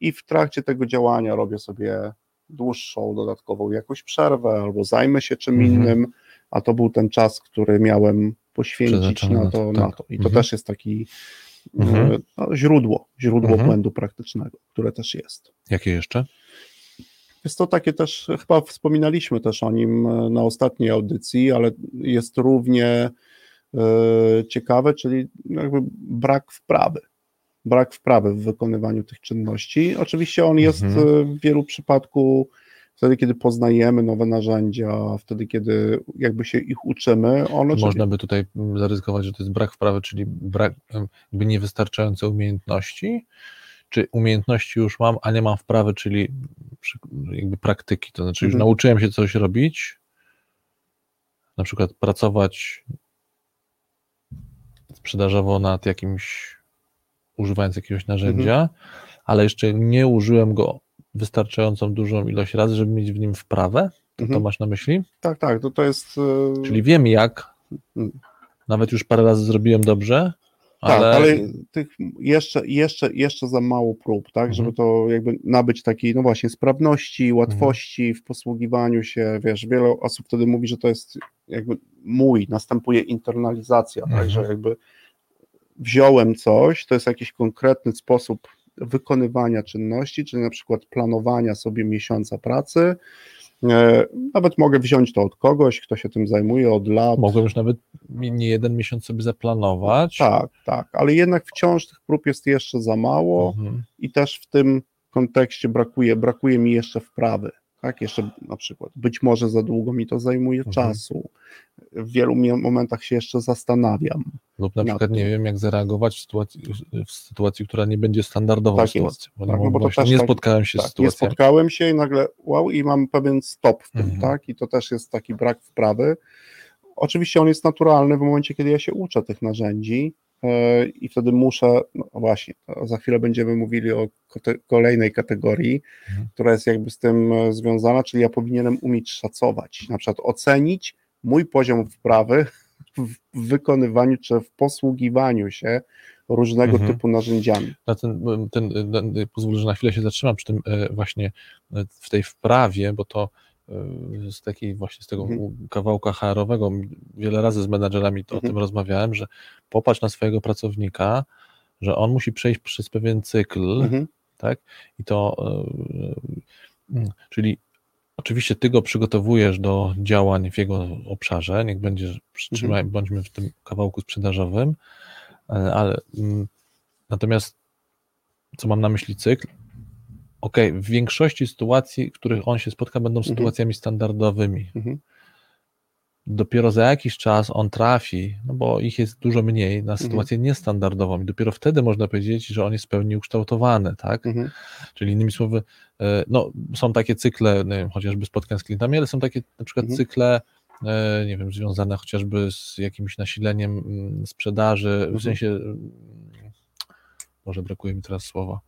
i w trakcie tego działania robię sobie dłuższą, dodatkową jakąś przerwę albo zajmę się czym Mhm. innym, a to był ten czas, który miałem poświęcić na to, to, na tak. to. I to Mhm. też jest taki Mhm. e, no, źródło, źródło Mhm. błędu praktycznego, które też jest. Jakie jeszcze? Jest to takie też, chyba wspominaliśmy też o nim e, na ostatniej audycji, ale jest równie e, ciekawe, czyli jakby brak wprawy. Brak wprawy w wykonywaniu tych czynności. Oczywiście on jest Mhm. w wielu przypadku wtedy, kiedy poznajemy nowe narzędzia, wtedy, kiedy jakby się ich uczymy. On oczywiście- Można by tutaj zaryzykować, że to jest brak wprawy, czyli brak jakby niewystarczające umiejętności, czy umiejętności już mam, a nie mam wprawy, czyli jakby praktyki, to znaczy już Mhm. nauczyłem się coś robić, na przykład pracować sprzedażowo nad jakimś, używając jakiegoś narzędzia, Mhm. ale jeszcze nie użyłem go wystarczającą dużą ilość razy, żeby mieć w nim wprawę, to, to Mhm. masz na myśli? Tak, tak, to, to jest. e, Czyli wiem jak, Mm. nawet już parę razy zrobiłem dobrze, Tak, ale, ale, tych jeszcze, jeszcze, jeszcze za mało prób, tak, Mhm. żeby to jakby nabyć takiej, no właśnie, sprawności, łatwości w posługiwaniu się, wiesz, wiele osób wtedy mówi, że to jest jakby mój, następuje internalizacja, Mhm. tak, że jakby wziąłem coś, to jest jakiś konkretny sposób wykonywania czynności, czyli na przykład planowania sobie miesiąca pracy, E, Nawet mogę wziąć to od kogoś, kto się tym zajmuje od lat. mogłem już nawet nie jeden miesiąc sobie zaplanować. Tak, tak, ale jednak wciąż tych prób jest jeszcze za mało Mhm. i też w tym kontekście brakuje, brakuje mi jeszcze wprawy. Tak, jeszcze na przykład, być może za długo mi to zajmuje Mhm. czasu. W wielu momentach się jeszcze zastanawiam. Lub na Na przykład tym. nie wiem, jak zareagować w sytuacji, w sytuacji która nie będzie standardową Tak sytuacją. Bo, Tak, nie, no bo to nie tak- spotkałem się z Tak, nie spotkałem się i nagle wow, i mam pewien stop w tym, Mhm. tak? I to też jest taki brak wprawy. Oczywiście on jest naturalny w momencie, kiedy ja się uczę tych narzędzi i wtedy muszę, no właśnie, za chwilę będziemy mówili o kolejnej kategorii, Mhm. która jest jakby z tym e, związana, czyli ja powinienem umieć szacować, na przykład ocenić mój poziom wprawy w wykonywaniu czy w posługiwaniu się różnego Mhm. typu narzędziami. Na ten, ten, ten, pozwól, że na chwilę się zatrzymam przy tym e, właśnie e, w tej wprawie, bo to e, z takiej właśnie z tego Mhm. kawałka HR-owego wiele razy z menadżerami to o Mhm. tym rozmawiałem, że popatrz na swojego pracownika, że on musi przejść przez pewien cykl, Mhm. tak? I to, e, mm, czyli Oczywiście ty go przygotowujesz do działań w jego obszarze, niech będzie, trzymaj, Mhm. bądźmy w tym kawałku sprzedażowym, ale mm, natomiast co mam na myśli cykl? Okej, w większości sytuacji, w których on się spotka, będą Mhm. sytuacjami standardowymi. Mhm. Dopiero za jakiś czas on trafi, no bo ich jest dużo mniej, na Mhm. sytuację niestandardową i dopiero wtedy można powiedzieć, że on jest w pełni ukształtowany, tak? Mhm. Czyli innymi słowy, e, no, są takie cykle, wiem, chociażby spotkań z klientami, ale są takie na przykład Mhm. cykle, e, nie wiem, związane chociażby z jakimś nasileniem mm, sprzedaży, w Mhm. sensie, może brakuje mi teraz słowa.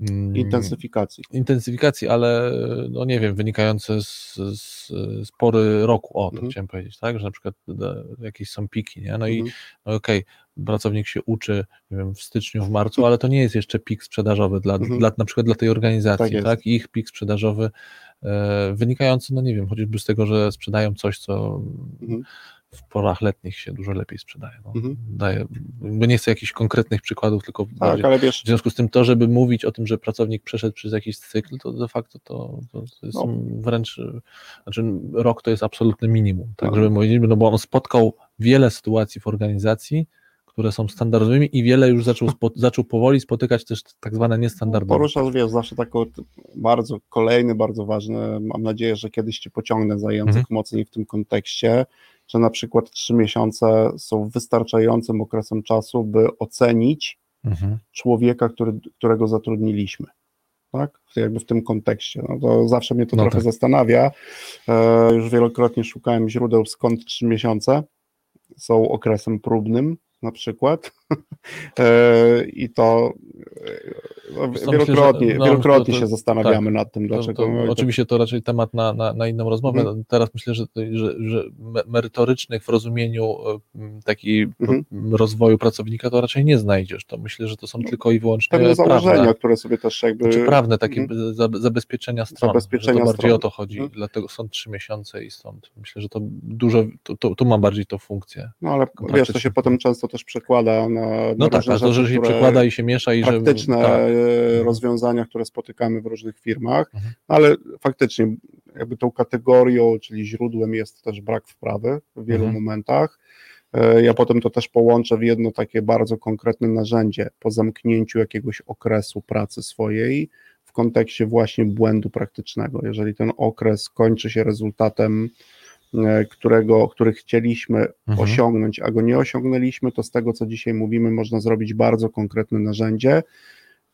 Mm, Intensyfikacji. intensyfikacji, ale no nie wiem, wynikające z, z, z pory roku, o to Mhm. chciałem powiedzieć, tak, że na przykład e, jakieś są piki, nie? No i Mhm. no okej, pracownik się uczy, nie wiem, w styczniu, w marcu, ale to nie jest jeszcze pik sprzedażowy dla, Mhm. dla na przykład dla tej organizacji, Tak tak, ich pik sprzedażowy e, wynikający, no nie wiem, chociażby z tego, że sprzedają coś, co Mhm. W porach letnich się dużo lepiej sprzedaje. No. Mhm. Daję, bo nie chcę jakichś konkretnych przykładów, tylko Tak, wiesz, w związku z tym to, żeby mówić o tym, że pracownik przeszedł przez jakiś cykl, to de facto to, to, to jest No. wręcz, znaczy rok to jest absolutne minimum, tak No. żeby powiedzieć, no bo on spotkał wiele sytuacji w organizacji, które są standardowymi i wiele już zaczął, spo, zaczął powoli spotykać też tak zwane niestandardowe. poruszasz, wiesz, zawsze taką bardzo, kolejny, bardzo ważny, mam nadzieję, że kiedyś Cię pociągnę za język Mhm. mocniej w tym kontekście, że na przykład trzy miesiące są wystarczającym okresem czasu, by ocenić Mhm. człowieka, który, którego zatrudniliśmy. Tak? Jakby w tym kontekście. No to zawsze mnie to No trochę tak. zastanawia. E, już wielokrotnie szukałem źródeł, skąd trzy miesiące są okresem próbnym na przykład. E, I to e, no, wielokrotnie, myślę, że- no, wielokrotnie to- to- się zastanawiamy nad tym, dlaczego. to, no, to- oczywiście to raczej temat na, na, na inną rozmowę. Mhm. Teraz myślę, że, że, że me- merytorycznych w rozumieniu e, takiej Mhm. rozwoju pracownika to raczej nie znajdziesz. To myślę, że to są tylko i wyłącznie Pewne założenia, prawne, które sobie też jakby. znaczy prawne takie Mhm. za- zabezpieczenia stron. Zabezpieczenia to bardziej stron. o to chodzi. Mhm. Dlatego są trzy miesiące i stąd myślę, że to dużo, tu ma bardziej to funkcję. No ale wiesz, to się potem często też przekłada na. No tak, różne a to, że rzeczy, się przekłada i się miesza i że praktyczne tak. e, rozwiązania, które spotykamy w różnych firmach, Mhm. ale faktycznie jakby tą kategorią, czyli źródłem jest też brak wprawy w wielu Mhm. momentach. E, Ja potem to też połączę w jedno takie bardzo konkretne narzędzie po zamknięciu jakiegoś okresu pracy swojej w kontekście właśnie błędu praktycznego. Jeżeli ten okres kończy się rezultatem, którego, który chcieliśmy Mhm. osiągnąć, a go nie osiągnęliśmy, to z tego, co dzisiaj mówimy, można zrobić bardzo konkretne narzędzie,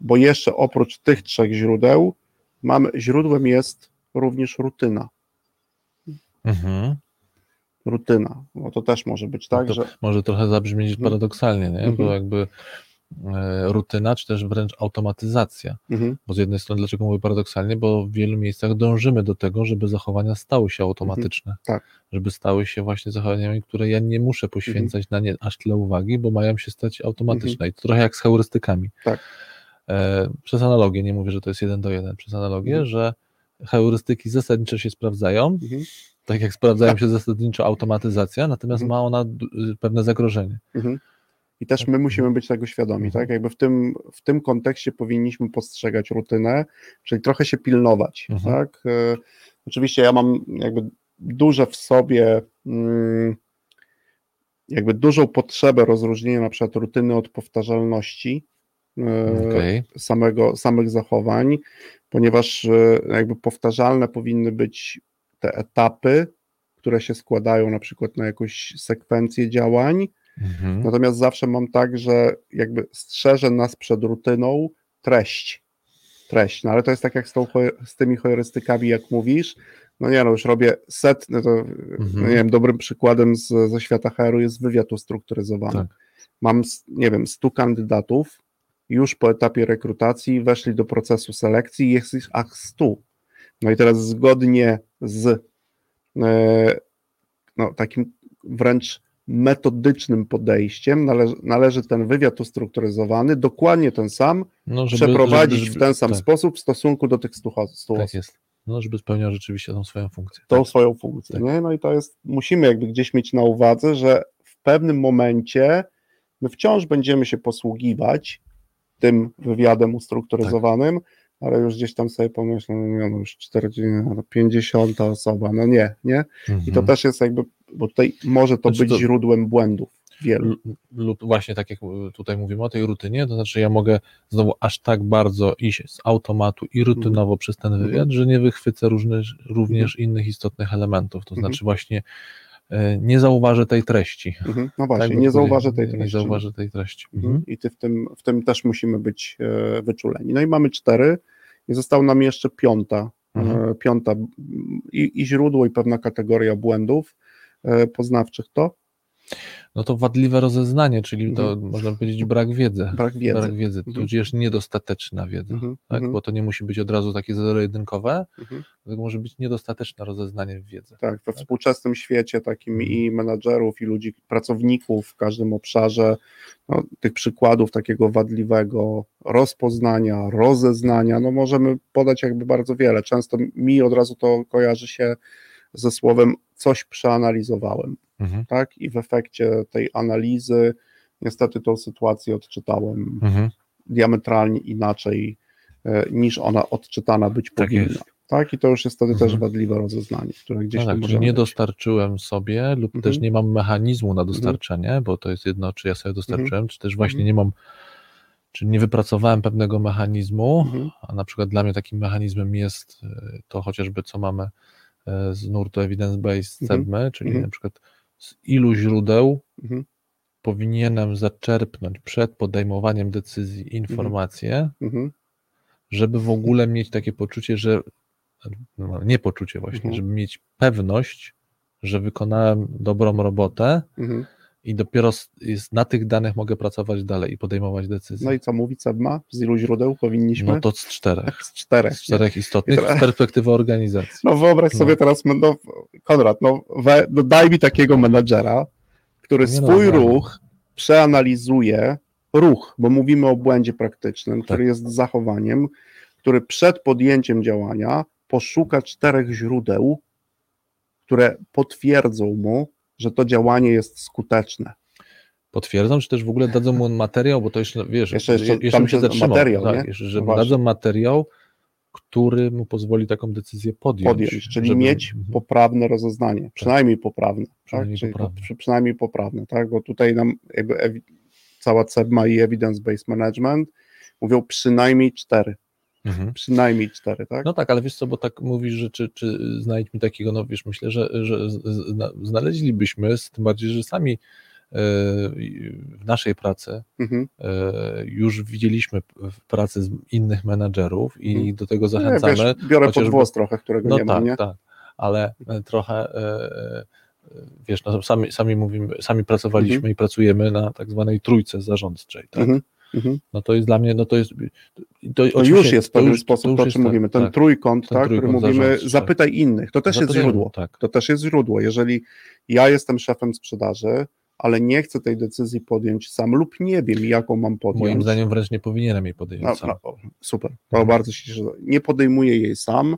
bo jeszcze oprócz tych trzech źródeł, mamy, źródłem jest również rutyna. Mhm. Rutyna. No to też może być tak, to że. może trochę zabrzmieć Mhm. paradoksalnie, nie? Mhm. bo jakby e, rutyna, czy też wręcz automatyzacja. Mhm, Bo z jednej strony, dlaczego mówię paradoksalnie, bo w wielu miejscach dążymy do tego, żeby zachowania stały się automatyczne. tak. Żeby stały się właśnie zachowaniami, które ja nie muszę poświęcać na nie aż tyle uwagi, bo mają się stać automatyczne. I to trochę jak z heurystykami. Tak. E, przez analogię, nie mówię, że to jest jeden do jeden, przez analogię, Mhm. że heurystyki zasadniczo się sprawdzają, mhm, tak jak sprawdzają się zasadniczo automatyzacja, natomiast Mhm. ma ona d- pewne zagrożenie. I też my musimy być tego świadomi, tak? Jakby w tym, w tym kontekście powinniśmy postrzegać rutynę, czyli trochę się pilnować, Mhm. tak? E, Oczywiście ja mam jakby duże w sobie, mm, jakby dużą potrzebę rozróżnienia na przykład rutyny od powtarzalności e, Okej. samego, samych zachowań, ponieważ e, jakby powtarzalne powinny być te etapy, które się składają na przykład na jakąś sekwencję działań, Mhm. Natomiast zawsze mam tak, że jakby strzeże nas przed rutyną treść. Treść. No ale to jest tak jak z, tą, z tymi heurystykami, jak mówisz. No nie no, już robię setny, to no nie wiem, dobrym przykładem z, ze świata HR jest wywiad ustrukturyzowany. Tak. Mam, nie wiem, 100 kandydatów, już po etapie rekrutacji weszli do procesu selekcji i jest ich ach 100. No i teraz zgodnie z e, no, takim wręcz metodycznym podejściem należy, należy ten wywiad ustrukturyzowany, dokładnie ten sam, No, żeby- przeprowadzić żeby- żeby- w ten sam tak, sposób w stosunku do tych 100 osób. 100 Tak jest. No, żeby spełniał rzeczywiście tą swoją funkcję. tą Tak. swoją funkcję. Tak. Nie? No i to jest, musimy jakby gdzieś mieć na uwadze, że w pewnym momencie my wciąż będziemy się posługiwać tym wywiadem ustrukturyzowanym, ale już gdzieś tam sobie pomyślę, no, no już 40, no 50 osoba, no nie, nie? I to Mhm. też jest jakby, bo tutaj może to Znaczy być to- źródłem błędów wielu. Lub właśnie tak jak tutaj mówimy o tej rutynie, to znaczy ja mogę znowu aż tak bardzo iść z automatu i rutynowo przez ten wywiad, Mhm. że nie wychwycę różnych, również innych istotnych elementów, to Mhm. znaczy właśnie e, nie zauważę tej treści. Mhm. No Tak właśnie, bym nie powiedział. zauważę tej Nie treści. zauważę tej treści. Mhm. Mhm. I ty w tym, w tym też musimy być e, wyczuleni. No i mamy cztery i została nam jeszcze piąta, Mhm. e, piąta m, i, i źródło i pewna kategoria błędów poznawczych to No to wadliwe rozeznanie, czyli to Mhm. można powiedzieć brak wiedzy. brak wiedzy. Brak wiedzy, Mhm. tudzież niedostateczna wiedza. Mhm. Tak? Mhm. Bo to nie musi być od razu takie zero-jedynkowe, Mhm. tylko może być niedostateczne rozeznanie w wiedzy. Tak, we współczesnym świecie takim Mhm. i menadżerów, i ludzi, pracowników w każdym obszarze, no, tych przykładów takiego wadliwego rozpoznania, rozeznania, no możemy podać jakby bardzo wiele. Często mi od razu to kojarzy się ze słowem coś przeanalizowałem, Mhm. tak? I w efekcie tej analizy niestety tą sytuację odczytałem Mhm. diametralnie inaczej e, niż ona odczytana być Tak powinna. jest. Tak, i to już jest wtedy też Mhm. wadliwe rozeznanie, które gdzieś No tam tak, możemy nie mieć. dostarczyłem sobie, lub Mhm. też nie mam mechanizmu na dostarczenie, bo to jest jedno, czy ja sobie dostarczyłem, czy też właśnie Mhm. nie mam, czy nie wypracowałem pewnego mechanizmu, Mhm. a na przykład dla mnie takim mechanizmem jest e, to chociażby, co mamy z nurtu evidence-based Mhm. CEBMY, czyli Mhm. na przykład z ilu źródeł Mhm. powinienem zaczerpnąć przed podejmowaniem decyzji informacje, Mhm. żeby w ogóle mieć takie poczucie, że no, nie poczucie właśnie, Mhm. żeby mieć pewność, że wykonałem dobrą robotę Mhm. I dopiero na tych danych mogę pracować dalej i podejmować decyzje. No i co mówi CEBMA? Z ilu źródeł powinniśmy? No to z czterech. z czterech. Z czterech istotnych teraz- z perspektywy organizacji. No wyobraź No. sobie teraz, no, Konrad, no, we, no daj mi takiego menadżera, który Nie no, swój dobra. ruch przeanalizuje, ruch, bo mówimy o błędzie praktycznym, który Tak. jest zachowaniem, który przed podjęciem działania poszuka czterech źródeł, które potwierdzą mu, że to działanie jest skuteczne. Potwierdzą, czy też w ogóle dadzą mu materiał, bo to jeszcze, wiesz, Jeszcze- jeszcze jeszcze tam się zatrzymał, materiał, tak, jeszcze, No że właśnie. dadzą materiał, który mu pozwoli taką decyzję podjąć. podjąć, czyli żeby- mieć Mhm. poprawne rozeznanie, przynajmniej poprawne, tak? Przynajmniej Czyli poprawne. przy- przynajmniej poprawne, tak? Bo tutaj nam jakby cała CEBMA i Evidence-Based Management mówią przynajmniej cztery, Mhm. przynajmniej cztery, tak? No tak, ale wiesz co, bo tak mówisz, że czy, czy znajdź mi takiego, no wiesz, myślę, że, że znaleźlibyśmy, z tym bardziej, że sami e, w naszej pracy Mhm. e, już widzieliśmy w pracy z innych menadżerów i Mhm. do tego Nie, zachęcamy. wiesz, biorę pod chociażby- włos trochę, którego No nie ma, tak, nie? tak, ale e, trochę wiesz, no, sami, sami mówimy, sami pracowaliśmy Mhm. i pracujemy na tak zwanej trójce zarządczej, tak? Mhm. No to jest dla mnie, no to jest to, To już jest w pewien sposób już to, o czym tak, mówimy, ten tak. trójkąt, Ten tak, który trójkąt mówimy, zarządczy. zapytaj innych, to też jest źródło, Tak. to też jest źródło, jeżeli ja jestem szefem sprzedaży, ale nie chcę tej decyzji podjąć sam lub nie wiem, jaką mam podjąć, Moim zdaniem wręcz nie powinienem jej podjąć No, sam. no, super, to Mhm. bardzo się cieszę. Nie podejmuję jej sam,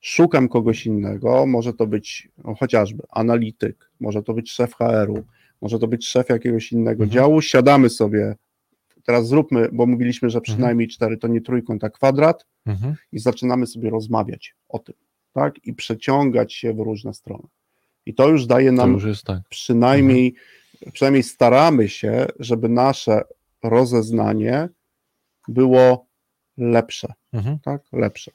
szukam kogoś innego, może to być no, chociażby analityk, może to być szef HR-u, może to być szef jakiegoś innego Mhm. działu, siadamy sobie, teraz zróbmy, bo mówiliśmy, że przynajmniej cztery to nie trójkąt, a kwadrat Mhm. i zaczynamy sobie rozmawiać o tym, tak, i przeciągać się w różne strony. I to już daje nam już tak. przynajmniej, przynajmniej staramy się, żeby nasze rozeznanie było lepsze, Mhm. tak? Lepsze.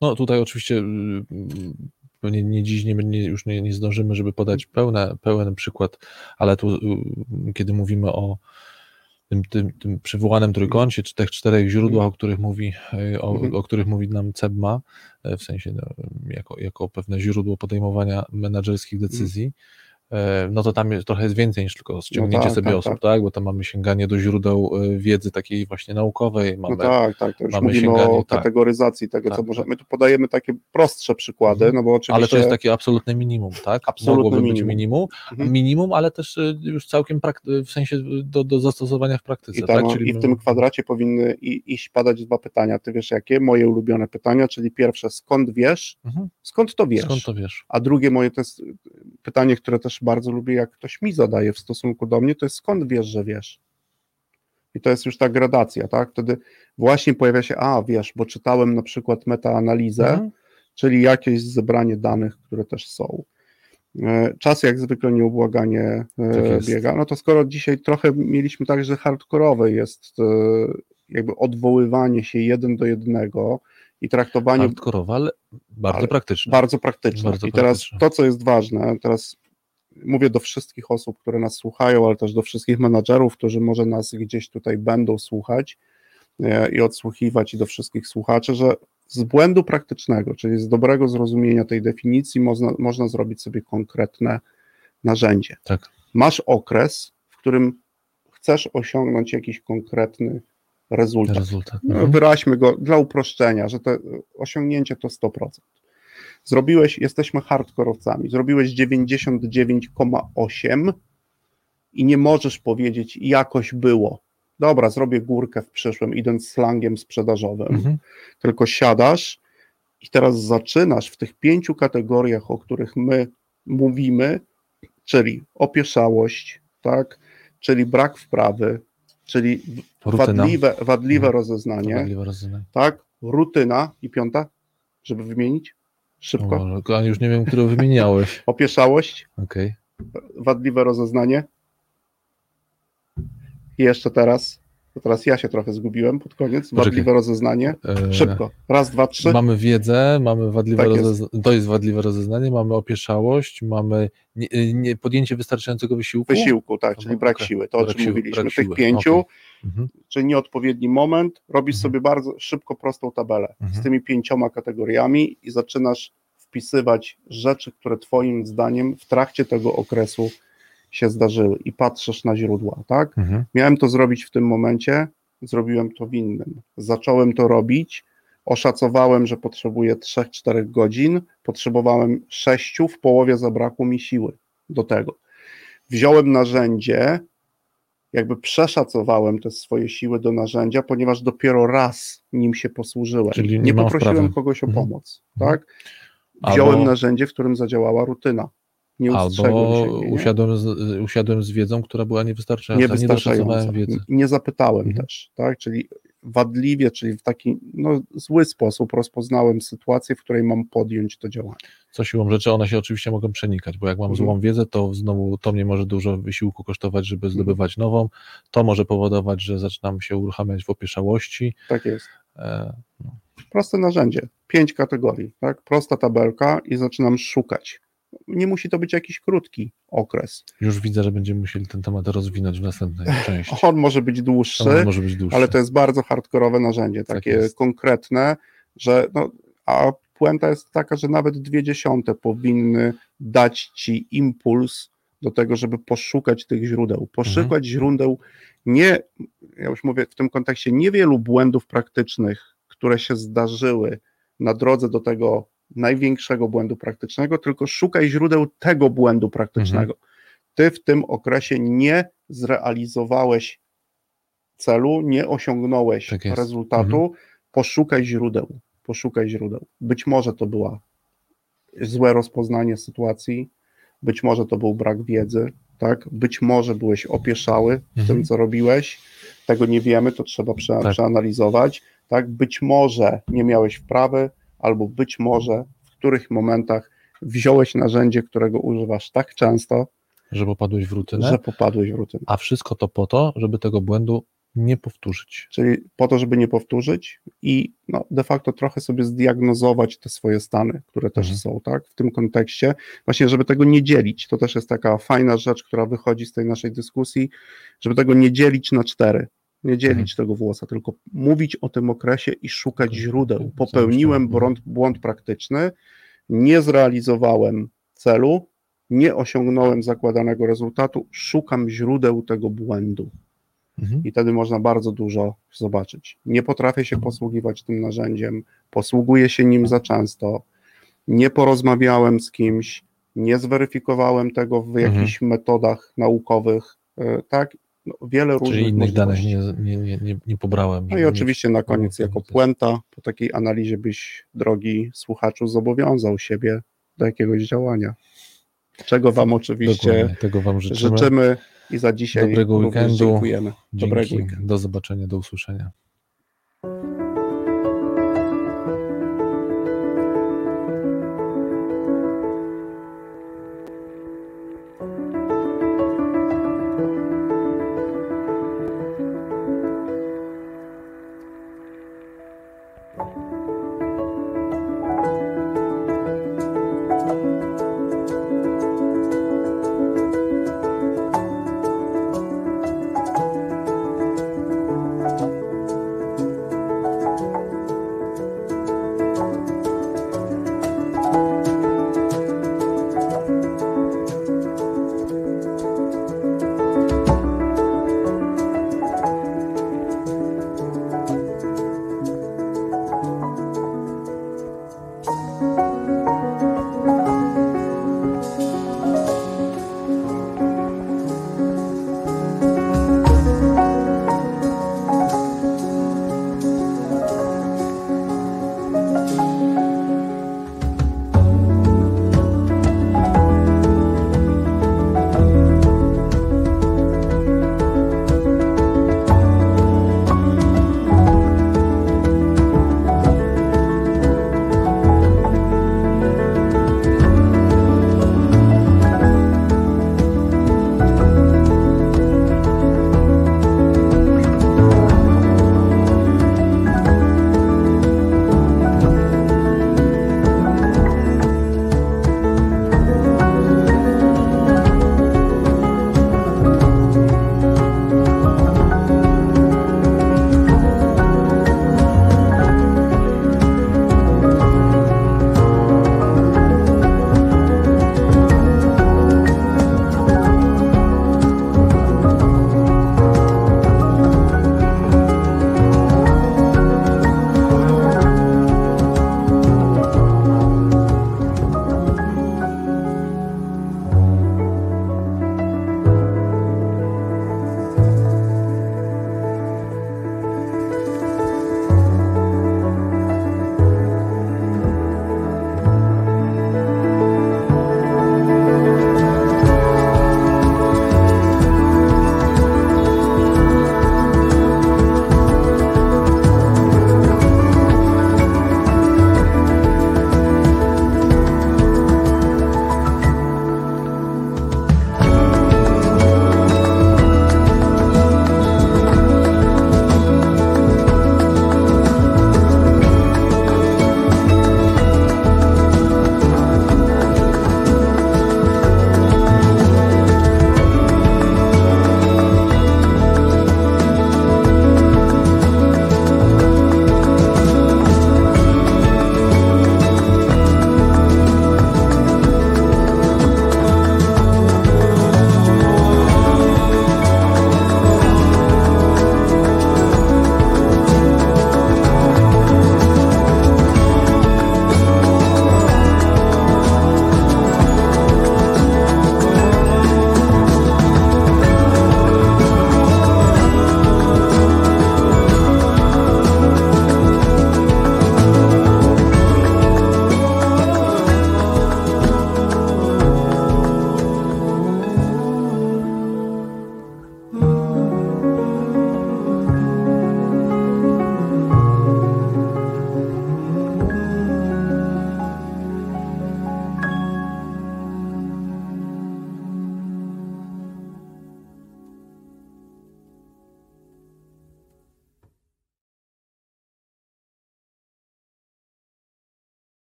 No tutaj oczywiście y, y, pewnie nie dziś nie, nie, już nie, nie zdążymy, żeby podać pełne, pełen przykład, ale tu y, kiedy mówimy o tym, tym, tym przywołanym trójkącie, czy tych czterech źródłach, o których mówi, y, o, Mhm. o których mówi nam CEBMA, y, w sensie no, jako, jako pewne źródło podejmowania menedżerskich decyzji, y, no to tam jest, trochę jest więcej niż tylko ściągnięcie tak, sobie tak, osób, tak. tak. Bo tam mamy sięganie do źródeł y, wiedzy takiej właśnie naukowej, mamy No tak, tak, to już mamy mówimy sięganie, o tak. kategoryzacji tego, co Tak, możemy. tak. My tu podajemy takie prostsze przykłady, Mhm. no bo oczywiście... Ale to jest takie absolutne minimum, tak? Absolutne Mogłoby być minimum. minimum, Mhm. minimum, ale też y, już całkiem w sensie do, do zastosowania w praktyce. I, tam, tak? I w tym kwadracie powinny i, iść padać dwa pytania. Ty wiesz jakie? Moje ulubione pytania, czyli pierwsze, skąd wiesz? Mhm. Skąd to wiesz? Skąd to wiesz? A drugie moje to jest pytanie, które też bardzo lubię, jak ktoś mi zadaje w stosunku do mnie, to jest skąd wiesz, że wiesz? I to jest już ta gradacja, tak? Wtedy właśnie pojawia się, a wiesz, bo czytałem na przykład metaanalizę, Mhm. czyli jakieś zebranie danych, które też są. E, Czas jak zwykle nieubłaganie e, Tak biega. No to skoro dzisiaj trochę mieliśmy tak, że hardkorowe jest e, jakby odwoływanie się jeden do jednego i traktowanie Hardkorowe, ale bardzo Ale praktyczne. bardzo praktyczne. Bardzo I teraz praktyczne. to, co jest ważne, teraz mówię do wszystkich osób, które nas słuchają, ale też do wszystkich menadżerów, którzy może nas gdzieś tutaj będą słuchać e, i odsłuchiwać, i do wszystkich słuchaczy, że z błędu praktycznego, czyli z dobrego zrozumienia tej definicji, można, można zrobić sobie konkretne narzędzie. Tak. Masz okres, w którym chcesz osiągnąć jakiś konkretny rezultat. Rezultat. No, Mhm. Wyraźmy go dla uproszczenia, że to osiągnięcie to 100%. Zrobiłeś, jesteśmy hardkorowcami, zrobiłeś 99,8 i nie możesz powiedzieć jakoś było. Dobra, zrobię górkę w przyszłym, idąc slangiem sprzedażowym. Mhm. Tylko siadasz i teraz zaczynasz w tych pięciu kategoriach, o których my mówimy, czyli opieszałość, tak? czyli brak wprawy, czyli Rutyna. wadliwe, wadliwe Mhm. rozeznanie, Wadliwe rozeznanie. tak? Rutyna i piąta, żeby wymienić szybko. O, już nie wiem, które wymieniałeś. Opieszałość, Okej. wadliwe rozeznanie. I jeszcze teraz, to teraz ja się trochę zgubiłem pod koniec. Poczekaj. Wadliwe rozeznanie. E, Szybko. Raz, dwa, trzy. Mamy wiedzę, mamy wadliwe Tak rozeznanie, to jest wadliwe rozeznanie, mamy opieszałość, mamy nie, nie, podjęcie wystarczającego wysiłku. Wysiłku, tak, czyli brak siły. To, o Brak czym siły, mówiliśmy. Tych siły. pięciu, Okej. Mhm. czyli nieodpowiedni moment, robisz Mhm. sobie bardzo szybko prostą tabelę z Mhm. tymi pięcioma kategoriami i zaczynasz wpisywać rzeczy, które Twoim zdaniem w trakcie tego okresu się zdarzyły i patrzysz na źródła, tak? Mhm. Miałem to zrobić w tym momencie, zrobiłem to w innym. Zacząłem to robić, oszacowałem, że potrzebuję 3-4 godzin, potrzebowałem 6, w połowie zabrakło mi siły do tego. Wziąłem narzędzie, jakby przeszacowałem te swoje siły do narzędzia, ponieważ dopiero raz nim się posłużyłem. Czyli nie nie poprosiłem kogoś o Mhm. pomoc, Mhm. tak? Wziąłem Albo- narzędzie, w którym zadziałała rutyna. Nie Albo się. nie, usiadłem z, usiadłem z wiedzą, która była niewystarczająca, nie niewystarczająca. wiedzy. Nie zapytałem Mhm. też, tak? Czyli wadliwie, czyli w taki no, zły sposób rozpoznałem sytuację, w której mam podjąć to działanie. Co siłą rzeczy, one się oczywiście mogą przenikać, bo jak mam Mhm. złą wiedzę, to znowu to mnie może dużo wysiłku kosztować, żeby zdobywać nową. To może powodować, że zaczynam się uruchamiać w opieszałości. Tak jest. E, Proste narzędzie, pięć kategorii, tak? Prosta tabelka i zaczynam szukać. Nie musi to być jakiś krótki okres. Już widzę, że będziemy musieli ten temat rozwinąć w następnej części. On może być dłuższy, może być dłuższy. ale to jest bardzo hardkorowe narzędzie, Tak takie jest. konkretne, że no, a puenta jest taka, że nawet dwie dziesiąte powinny dać ci impuls do tego, żeby poszukać tych źródeł. Poszukać Mhm. źródeł nie, ja już mówię w tym kontekście, niewielu błędów praktycznych, które się zdarzyły na drodze do tego największego błędu praktycznego, tylko szukaj źródeł tego błędu praktycznego. Mhm. Ty w tym okresie nie zrealizowałeś celu, nie osiągnąłeś Tak rezultatu, poszukaj źródeł. Poszukaj źródeł. Być może to była złe rozpoznanie sytuacji, być może to był brak wiedzy, tak? Być może byłeś opieszały w Mhm. tym, co robiłeś. Tego nie wiemy, to trzeba prze, Tak. przeanalizować. Tak? Być może nie miałeś wprawy, albo być może w których momentach wziąłeś narzędzie, którego używasz tak często, Że popadłeś w rutynę, że popadłeś w rutynę. a wszystko to po to, żeby tego błędu nie powtórzyć. Czyli po to, żeby nie powtórzyć i no, de facto trochę sobie zdiagnozować te swoje stany, które też Mhm. są, tak, w tym kontekście, właśnie, żeby tego nie dzielić. To też jest taka fajna rzecz, która wychodzi z tej naszej dyskusji, żeby tego nie dzielić na cztery. Nie dzielić Mhm. tego włosa, tylko mówić o tym okresie i szukać Okej, źródeł. okej, Popełniłem błąd, błąd praktyczny, nie zrealizowałem celu, nie osiągnąłem zakładanego rezultatu, szukam źródeł tego błędu Mhm. i wtedy można bardzo dużo zobaczyć. Nie potrafię się posługiwać tym narzędziem, posługuję się nim za często, nie porozmawiałem z kimś, nie zweryfikowałem tego w Mhm. jakichś metodach naukowych, e, tak? No, wiele różnych Czyli innych danych nie, nie, nie, nie, pobrałem. No i oczywiście na koniec jako puenta, po takiej analizie byś, drogi słuchaczu, zobowiązał siebie do jakiegoś działania. Czego Wam oczywiście Dokładnie, tego Wam życzymy. życzymy. I za dzisiaj Dobrego weekendu. dziękujemy. Dobrego weekendu. Do zobaczenia, do usłyszenia.